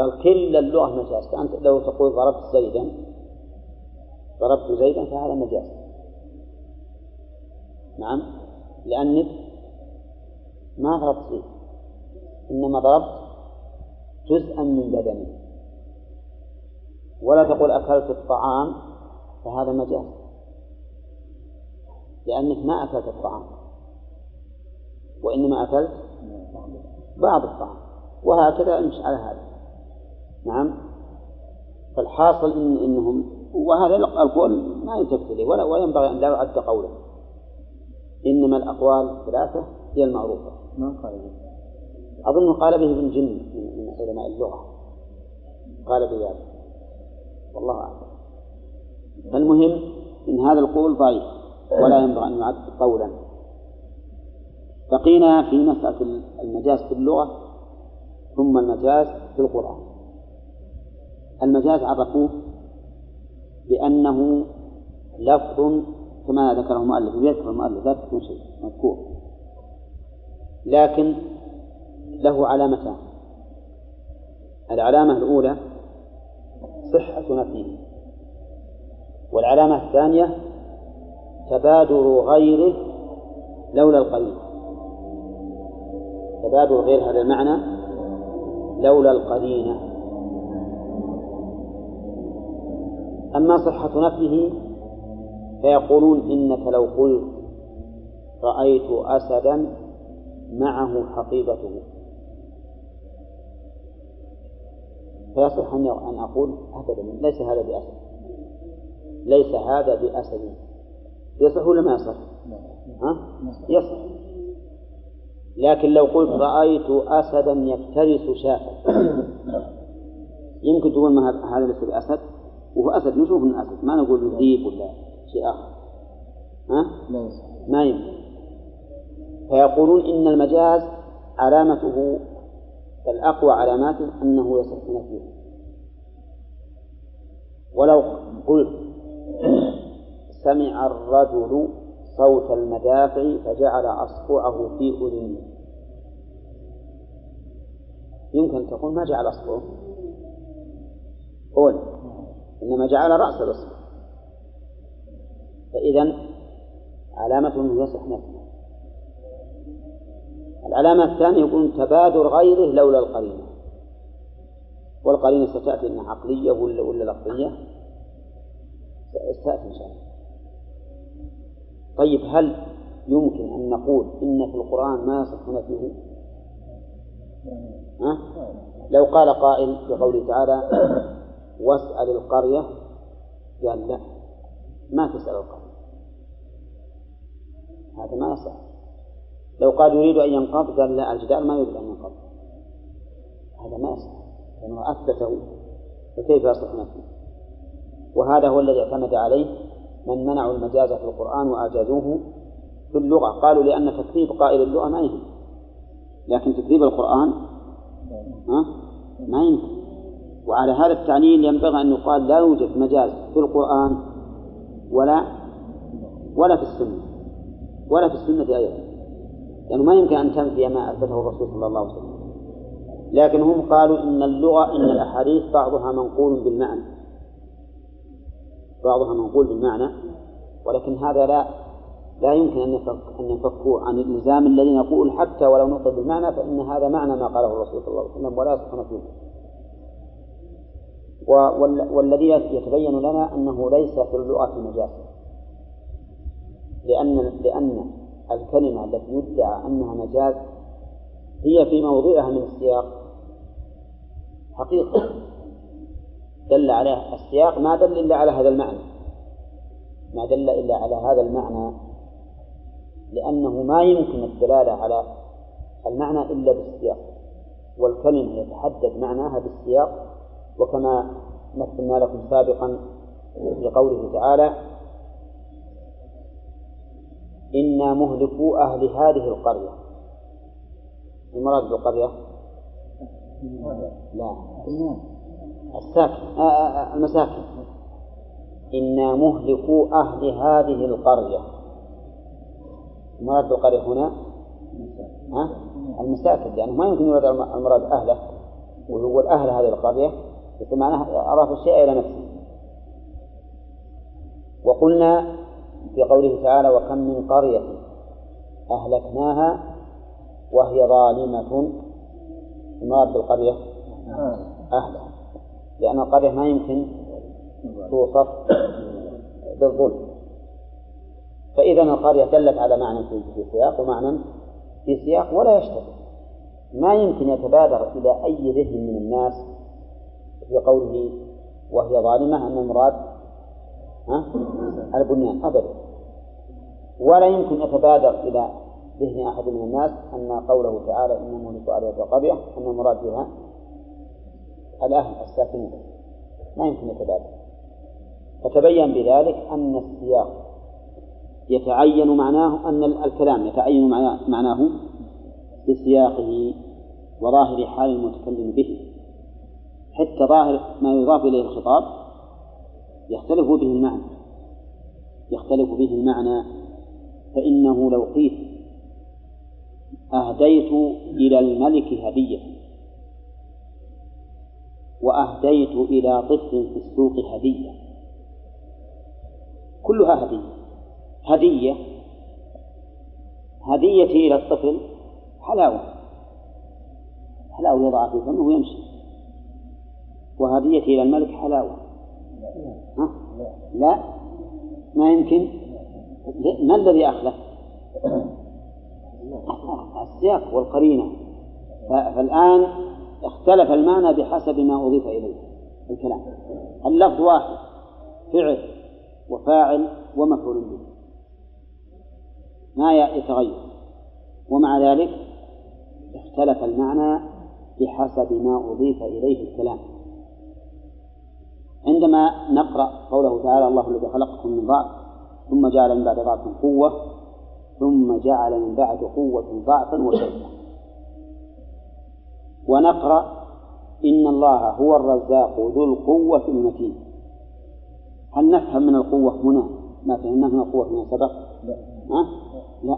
قال كل اللغة مجاز. فأنت لو تقول ضربت زيدا ضربت زيدا فهذا مجاز. نعم؟ لأنك ما ضربت زيد إنما ضربت جزءا من بدنه ولا تقول أكلت الطعام فهذا مجاز. لأنك ما أكلت الطعام وإنما أكلت بعض الطعام. وهكذا امشي على هذا نعم. فالحاصل إن إنهم وهذا القول ما يلتفت إليه ولا وينبغي أن لا يعد قولا. إنما الأقوال الثلاثة هي المعروفة. ما قال أظنه قال به ابن جن من علماء اللغة. قال بذلك والله أعلم. المهم إن هذا القول ضعيف ولا ينبغي أن يعد قولا. بقينا في مسألة المجاز في اللغة ثم المجاز في القرآن. المجاز عرفوه بأنه لفظ كما ذكره المؤلف ويذكر المؤلف لا تكون شيء مذكور. لكن له علامتان. العلامة الأولى صحة نفيه والعلامة الثانية تبادر غيره لولا القرين تبادر غير هذا المعنى لولا القرينة أما صحة نفيه فيقولون إنك لو قلت رأيت أسدا معه حقيبته. فيصح أن أقول أبدا ليس هذا بأسد. ليس هذا بأسد. يصح ولا ما يصح؟ ها؟ يصح. لكن لو قلت رأيت أسدا يفترس شاة. يمكن تقول ما هذا ليس بأسد؟ وهو أسد نشوف من أسد ما نقول ذيب ولا شيء آخر. ها؟ ما يمكن فيقولون إن المجاز علامته بل أقوى علاماته أنه يصح نفيه ولو قلت سمع الرجل صوت المدافع فجعل أصبعه في أذنه. يمكن تقول ما جعل أصبعه. قول. إنما جعل رأس الأصبع فإذا علامة أنه يصح نفسه العلامة الثانية يقول تبادر غيره لولا القرينة. والقرينة ستأتي إنها عقلية ولا ولا لفظية؟ ستأتي إن شاء الله. طيب هل يمكن أن نقول إن في القرآن ما يصح نفيه؟ ها؟ لو قال قائل بقوله تعالى واسأل القرية قال لا ما تسأل القرية. هذا ما يصح. لو قال يريد أن ينقض قال لا الجدار ما يريد أن ينقض. هذا ما يصح. لأنه أثبته. فكيف يصح نفسه؟ وهذا هو الذي اعتمد عليه من منعوا المجاز في القرآن وأجازوه في اللغة. قالوا لأن تكذيب قائل اللغة ما يمكن. لكن تكذيب القرآن ما يمكن. وعلى هذا التعليل ينبغي أن يقال لا يوجد مجاز في القرآن ولا ولا في السنة ولا في السنة أيضا لأنه ما يمكن أن تنفي ما أثبته الرسول صلى الله عليه وسلم. لكن هم قالوا إن اللغة إن الأحاديث بعضها منقول بالمعنى. بعضها منقول بالمعنى ولكن هذا لا لا يمكن أن أن ينفكوا عن الإلزام الذي نقول حتى ولو نقل بالمعنى فإن هذا معنى ما قاله الرسول صلى الله عليه وسلم ولا يصح نفيه. والذي يتبين لنا أنه ليس في اللغة مجاز. لأن لأن الكلمة التي يدعى أنها مجاز هي في موضعها من السياق. حقيقة دل عليها السياق ما دل إلا على هذا المعنى. ما دل إلا على هذا المعنى لأنه ما يمكن الدلالة على المعنى إلا بالسياق. والكلمة يتحدد معناها بالسياق وكما مثلنا لكم سابقا في قوله تعالى إنا مهلكو أهل هذه القرية. المراد بالقرية؟ لا. الساكن. آه، آه، آه، المساكن. إنا مهلكو أهل هذه القرية. المراد بالقرية هنا؟ ها؟ المساكن لأنه ما يمكن يراد المراد أهله ويقول أهل هذه القرية. بس معناه أضاف الشيء إلى نفسه. وقلنا في قوله تعالى وكم من قرية أهلكناها وهي ظالمة. المراد بالقرية؟ أهلها. لأن القرية ما يمكن توصف بالظلم. فإذا القرية دلت على معنى في سياق ومعنى في سياق ولا يشتبه. ما يمكن يتبادر إلى أي ذهن من الناس في قوله وهي ظالمة أن المراد؟ البنيان أبدا. ولا يمكن يتبادر إلى ذهن أحد من الناس أن قوله تعالى إن مهلك عليها القرية أن المراد بها الأهل الساكنين ما يمكن يتبادر. فتبين بذلك أن السياق يتعين معناه أن الكلام يتعين معناه بسياقه وظاهر حال المتكلم به. حتى ظاهر ما يضاف إليه الخطاب يختلف به المعنى. يختلف به المعنى فإنه لو قيل أهديت إلى الملك هدية وأهديت إلى طفل في السوق هدية. كلها هدية. هدية. هديتي إلى الطفل حلاوة. حلاوة يضع في فمه ويمشي. وهديتي إلى الملك حلاوة. ها؟ لا. ما يمكن؟ ما الذي أخلف؟ السياق والقرينة. فالآن اختلف المعنى بحسب ما أضيف إليه. الكلام. اللفظ واحد. فعل وفاعل ومفعول به. ما يتغير. ومع ذلك اختلف المعنى بحسب ما أضيف إليه الكلام. عندما نقرأ قوله تعالى الله الذي خلقكم من ضعف ثم جعل من بعد ضعف قوة ثم جعل من بعد قوة ضعفا وشيئا ونقرأ إن الله هو الرزاق ذو القوة المتين هل نفهم من القوة هنا ما فهمناه من القوة فيما سبق؟ لا. ها؟ لا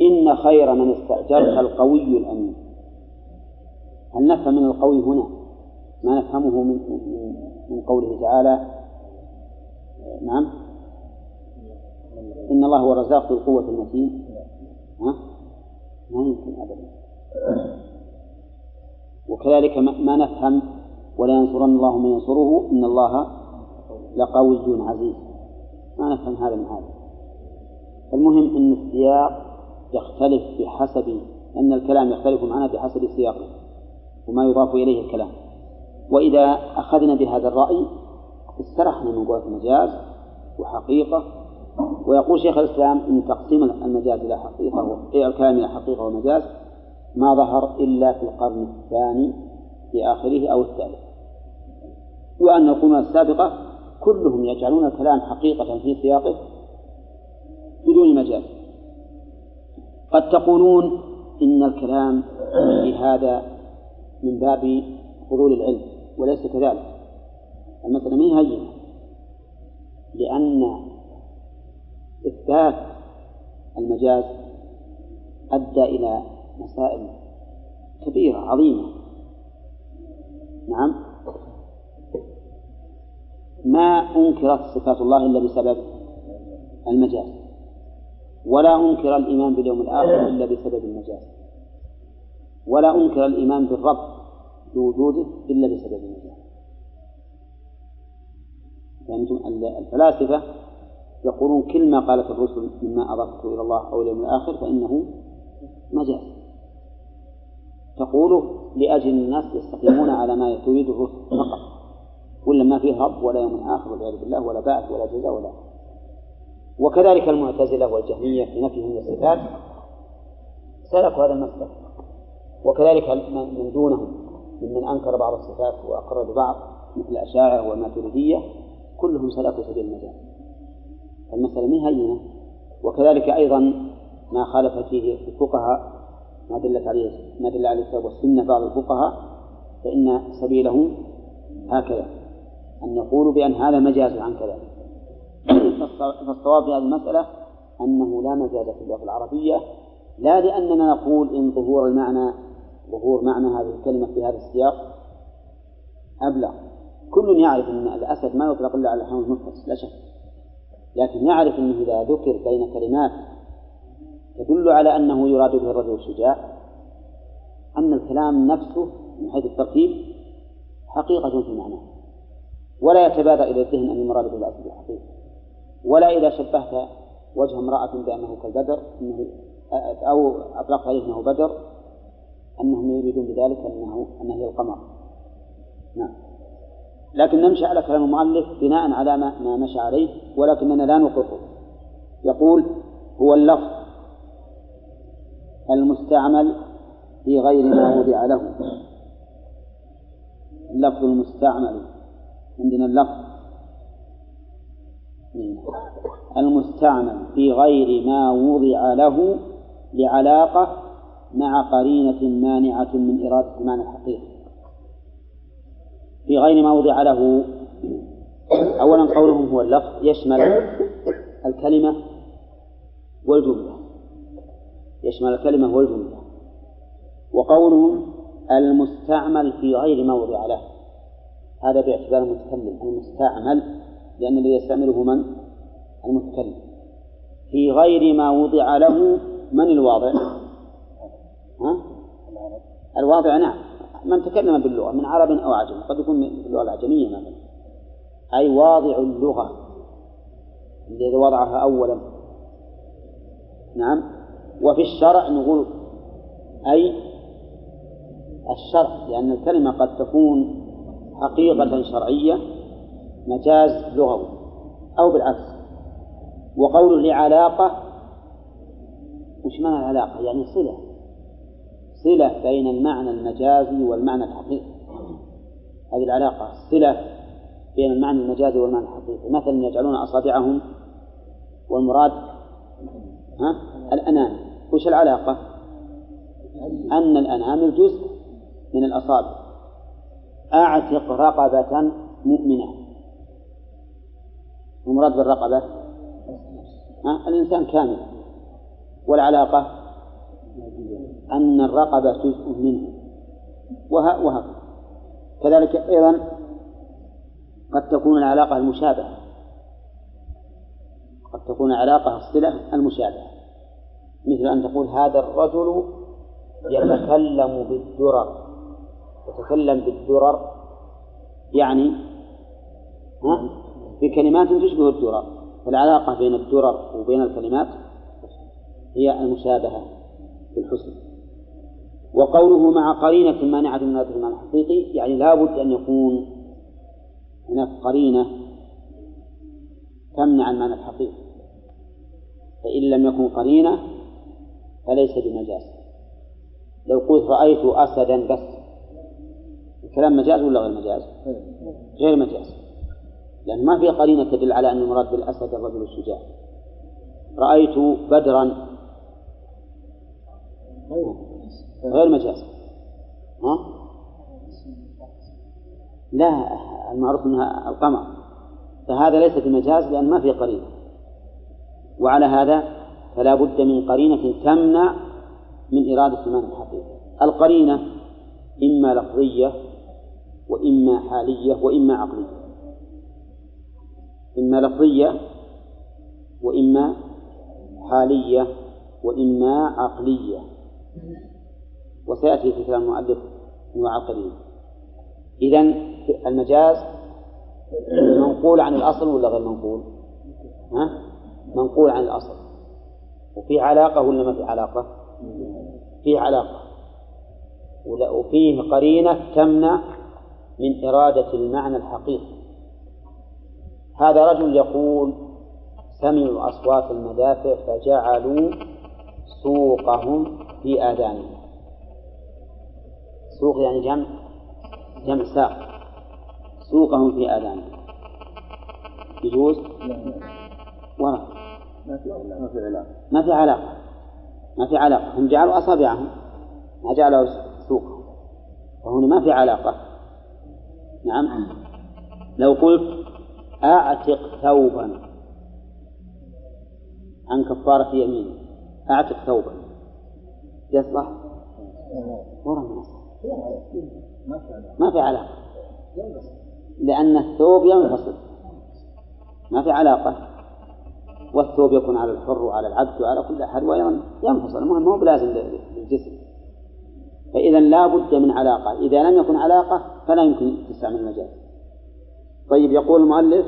إن خير من استأجرت القوي الأمين هل نفهم من القوي هنا ما نفهمه من من قوله تعالى نعم. إن الله هو الرزاق ذو القوة المتين. ها؟ ما يمكن أبدا. وكذلك ما نفهم ولا ينصرن الله من ينصره إن الله لقوي عزيز ما نفهم هذا من هذا. المهم أن السياق يختلف بحسب أن الكلام يختلف معنا بحسب سياقه وما يضاف إليه الكلام. وإذا أخذنا بهذا الرأي استرحنا من قوة المجاز وحقيقة. ويقول شيخ الإسلام إن تقسيم المجاز إلى حقيقة الكلام إلى حقيقة ومجاز ما ظهر إلا في القرن الثاني في آخره أو الثالث. وأن القرون السابقة كلهم يجعلون الكلام حقيقة في سياقه بدون مجاز. قد تقولون إن الكلام في هذا من باب فضول العلم. وليس كذلك. المسألة ما هي؟ لأن إثبات المجاز أدى إلى مسائل كبيرة عظيمة. نعم. ما أنكرت صفات الله إلا بسبب المجاز ولا أنكر الإيمان باليوم الآخر إلا بسبب المجاز ولا أنكر الإيمان بالرب بوجوده إلا بسبب المجاز فهمتم؟ الفلاسفة يقولون كل ما قالت الرسل مما أضافته إلى الله أو اليوم الآخر فإنه مجاز تقوله لأجل الناس يستقيمون على ما تريد الرسل فقط. ولا ما فيه رب ولا يوم آخر والعياذ بالله ولا بعث ولا جزاء ولا وكذلك المعتزلة والجهمية في نفيهم للصفات سلكوا هذا المسلك وكذلك من دونهم. ممن أنكر بعض الصفات وأقر ببعض مثل الأشاعرة والماتريدية كلهم سلكوا سبيل المجال المسألة ما هينة. وكذلك أيضا ما خالف فيه الفقهاء ما دلت عليه ما دل عليه الكتاب والسنة بعض الفقهاء فإن سبيله هكذا. أن يقولوا بأن هذا مجاز عن كذا. فالصواب في هذه المسألة أنه لا مجاز في اللغة العربية لا لأننا نقول إن ظهور المعنى ظهور معنى هذه الكلمة في هذا السياق؟ أبلغ. كل يعرف أن الأسد ما يطلق إلا على الحيوان المفرس لا شك. لكن يعرف أنه إذا ذكر بين كلمات تدل على أنه يراد به الرجل الشجاع أن الكلام نفسه من حيث التركيب حقيقة في معناه. ولا يتبادر إلى الذهن أن المراد بالأسد الحقيقة ولا إذا شبهت وجه امرأة بأنه كالبدر إنه أو أطلقت عليه أنه بدر أنهم يريدون بذلك أنه أنه هي القمر. نعم. لكن نمشي على كلام المؤلف بناء على ما, ما مشى عليه ولكننا لا نقره يقول هو اللفظ المستعمل في غير ما وضع له. اللفظ المستعمل. عندنا اللفظ. المستعمل في غير ما وضع له لعلاقة مع قرينة مانعة من إرادة المعنى الحقيقي. في غير ما وضع له. أولا قولهم هو اللفظ يشمل الكلمة والجملة. يشمل الكلمة والجملة. وقولهم المستعمل في غير ما وضع له. هذا باعتبار المتكلم. المستعمل لأن الذي يستعمله من؟ المتكلم. في غير ما وضع له من الواضع؟ ها؟ الواضع نعم. من تكلم باللغة من عرب أو عجم قد يكون باللغة العجمية مثلا. أي واضع اللغة الذي وضعها أولا. نعم. وفي الشرع نقول أي الشرع لأن الكلمة قد تكون حقيقة شرعية مجاز لغوي أو بالعكس. وقوله لعلاقة وش معنى العلاقة؟ يعني صلة. صلة بين المعنى المجازي والمعنى الحقيقي. هذه العلاقة صلة بين المعنى المجازي والمعنى الحقيقي. مثلا يجعلون أصابعهم والمراد ها؟ الأنامل وش العلاقة؟ أن الأنامل جزء من الأصابع. أعتق رقبة مؤمنة. المراد بالرقبة ها؟ الإنسان كامل. والعلاقة؟ أن الرقبة جزء منه. وهكذا كذلك أيضا قد تكون العلاقة المشابهة. قد تكون علاقة الصلة المشابهة. مثل أن تقول هذا الرجل يتكلم بالدرر. يتكلم بالدرر يعني ها؟ بكلمات تشبه الدرر. فالعلاقة بين الدرر وبين الكلمات هي المشابهة في الحسن. وقوله مع قرينة مانعة من هذا المعنى الحقيقي يعني لا بد أن يكون هناك قرينة تمنع المعنى الحقيقي. فإن لم يكن قرينة فليس بمجاز. لو قلت رأيت أسدا بس الكلام مجاز ولا غير مجاز؟ غير مجاز. لأن ما في قرينة تدل على أن المراد بالأسد الرجل الشجاع. رأيت بدرا. غير مجاز. ها؟ لا المعروف أنها القمر فهذا ليس بمجاز لأن ما في قرينة. وعلى هذا فلا بد من قرينة تمنع من إرادة المعنى الحقيقي القرينة إما لفظية وإما حالية وإما عقلية. إما لفظية وإما حالية وإما عقلية. وسيأتي في كلام المؤلف أنواع القرينة إذا المجاز منقول عن الأصل ولا غير منقول؟ ها؟ منقول عن الأصل وفي علاقة ولا ما في علاقة؟ فيه علاقة وفيه قرينة تمنع من إرادة المعنى الحقيقي هذا رجل يقول سمعوا أصوات المدافع فجعلوا سوقهم في آذانهم سوق يعني جمع جمع ساق. سوقهم في آذانهم يجوز؟ ورد ما في علاقة. ما في علاقة. ما في علاقة. هم جعلوا أصابعهم ما جعلوا سوقهم. وهنا ما في علاقة. نعم. لو قلت أعتق ثوبا عن كفارة يمين أعتق ثوبا. يصلح؟ ورا ما في علاقة. لأن الثوب ينفصل. ما في علاقة. والثوب يكون على الحر وعلى العبد وعلى كل أحد وأيضا ينفصل. المهم هو بلازم للجسم. فإذا لا بد من علاقة. إذا لم يكن علاقة فلا يمكن تستعمل المجاز طيب يقول المؤلف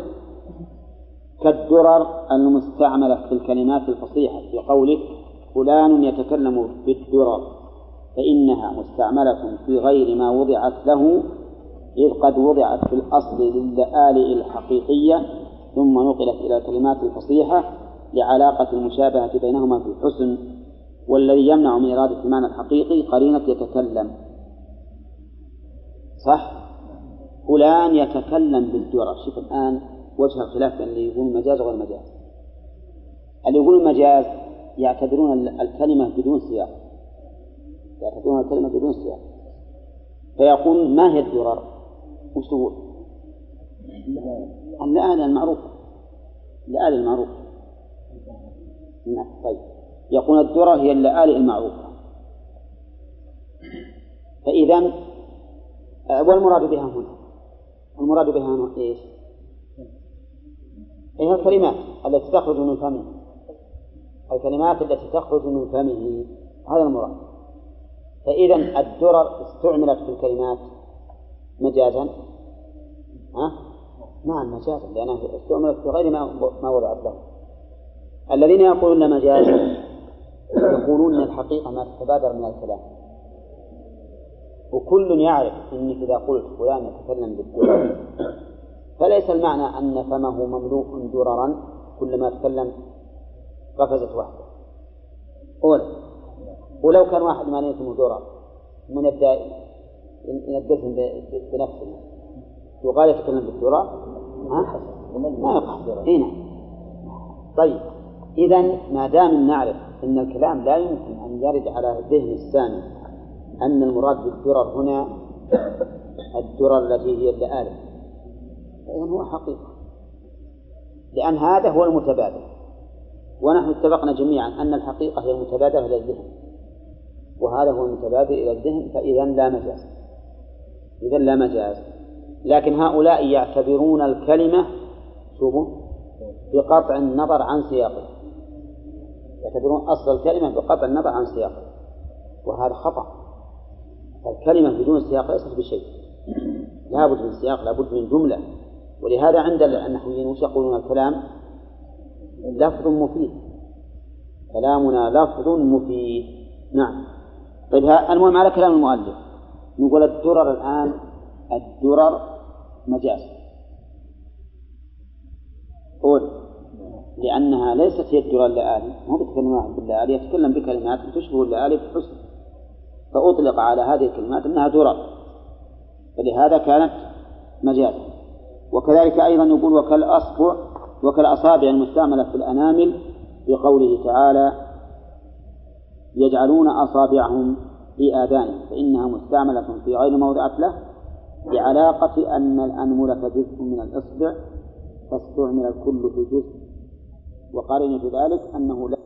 كالدرر المستعملة في الكلمات الفصيحة في قوله فلان يتكلم بالدرر. فإنها مستعملة في غير ما وضعت له إذ قد وضعت في الأصل للآلئ الحقيقية ثم نقلت إلى الكلمات الفصيحة لعلاقة المشابهة بينهما في الحسن والذي يمنع من إرادة المعنى الحقيقي قرينة يتكلم. صح؟ فلان يتكلم بالدرر شوف الآن وجه الخلاف بين اللي يقول مجاز وغير مجاز اللي يقول المجاز يعتبرون الكلمة بدون سياق. يعتبرون الكلمة بدون سياق فيقول ما هي الدرر؟ وش تقول؟ اللآلة المعروفة اللآلة المعروفة نعم طيب. يقول الدرر هي اللآلئ المعروفة. فإذا والمراد بها هنا. المراد بها هنا إيش؟ هي الكلمات التي تخرج من فمه؟ الكلمات التي تخرج من فمه. هذا المراد. فإذا الدرر استعملت في الكلمات مجازا. ها؟ نعم مجازا لأنها استعملت في غير ما ما وضعت له الذين يقولون مجازا يقولون إن الحقيقة ما تتبادر من الكلام. وكل يعرف إنك إذا قلت فلان يتكلم بالدرر. فليس المعنى أن فمه مملوء دررا كلما تكلم قفزت واحدة. قول ولو كان واحد ما اسمه درر من يبدأ ينقسم بنفسه. يقال يتكلم بالدرر ها؟ ما يقع. هنا طيب. إذا ما دام نعرف أن الكلام لا يمكن أن يرد على ذهن السامع أن المراد بالدرر هنا الدرر التي هي اللآلئ فإذا هو حقيقة. لأن هذا هو المتبادل. ونحن اتفقنا جميعا أن الحقيقة هي المتبادلة إلى الذهن وهذا هو المتبادل إلى الذهن فإذا لا مجاز. إذا لا مجاز. لكن هؤلاء يعتبرون الكلمة شوفوا بقطع النظر عن سياقها يعتبرون أصل الكلمة بقطع النظر عن سياقها وهذا خطأ. الكلمة بدون سياق ليست بشيء. لابد من سياق لابد من جملة. ولهذا عند النحويين وش يقولون الكلام لفظ مفيد. كلامنا لفظ مفيد. نعم. طيب المهم على كلام المؤلف. نقول الدرر الآن الدرر مجاز. قول. لأنها ليست هي الدرر اللآلي مو بيتكلم باللآلي يتكلم بكلمات تشبه اللآلي بحسن. فأطلق على هذه الكلمات أنها درر. فلهذا كانت مجازا. وكذلك أيضا يقول وكالأصبع وكالأصابع المستعملة في الأنامل في قوله تعالى يجعلون أصابعهم في آذانهم فإنها مستعملة في غير موضعة له بعلاقة أن الأنملة جزء من الإصبع فاستعمل الكل في جزء. وقارن في ذلك أنه لا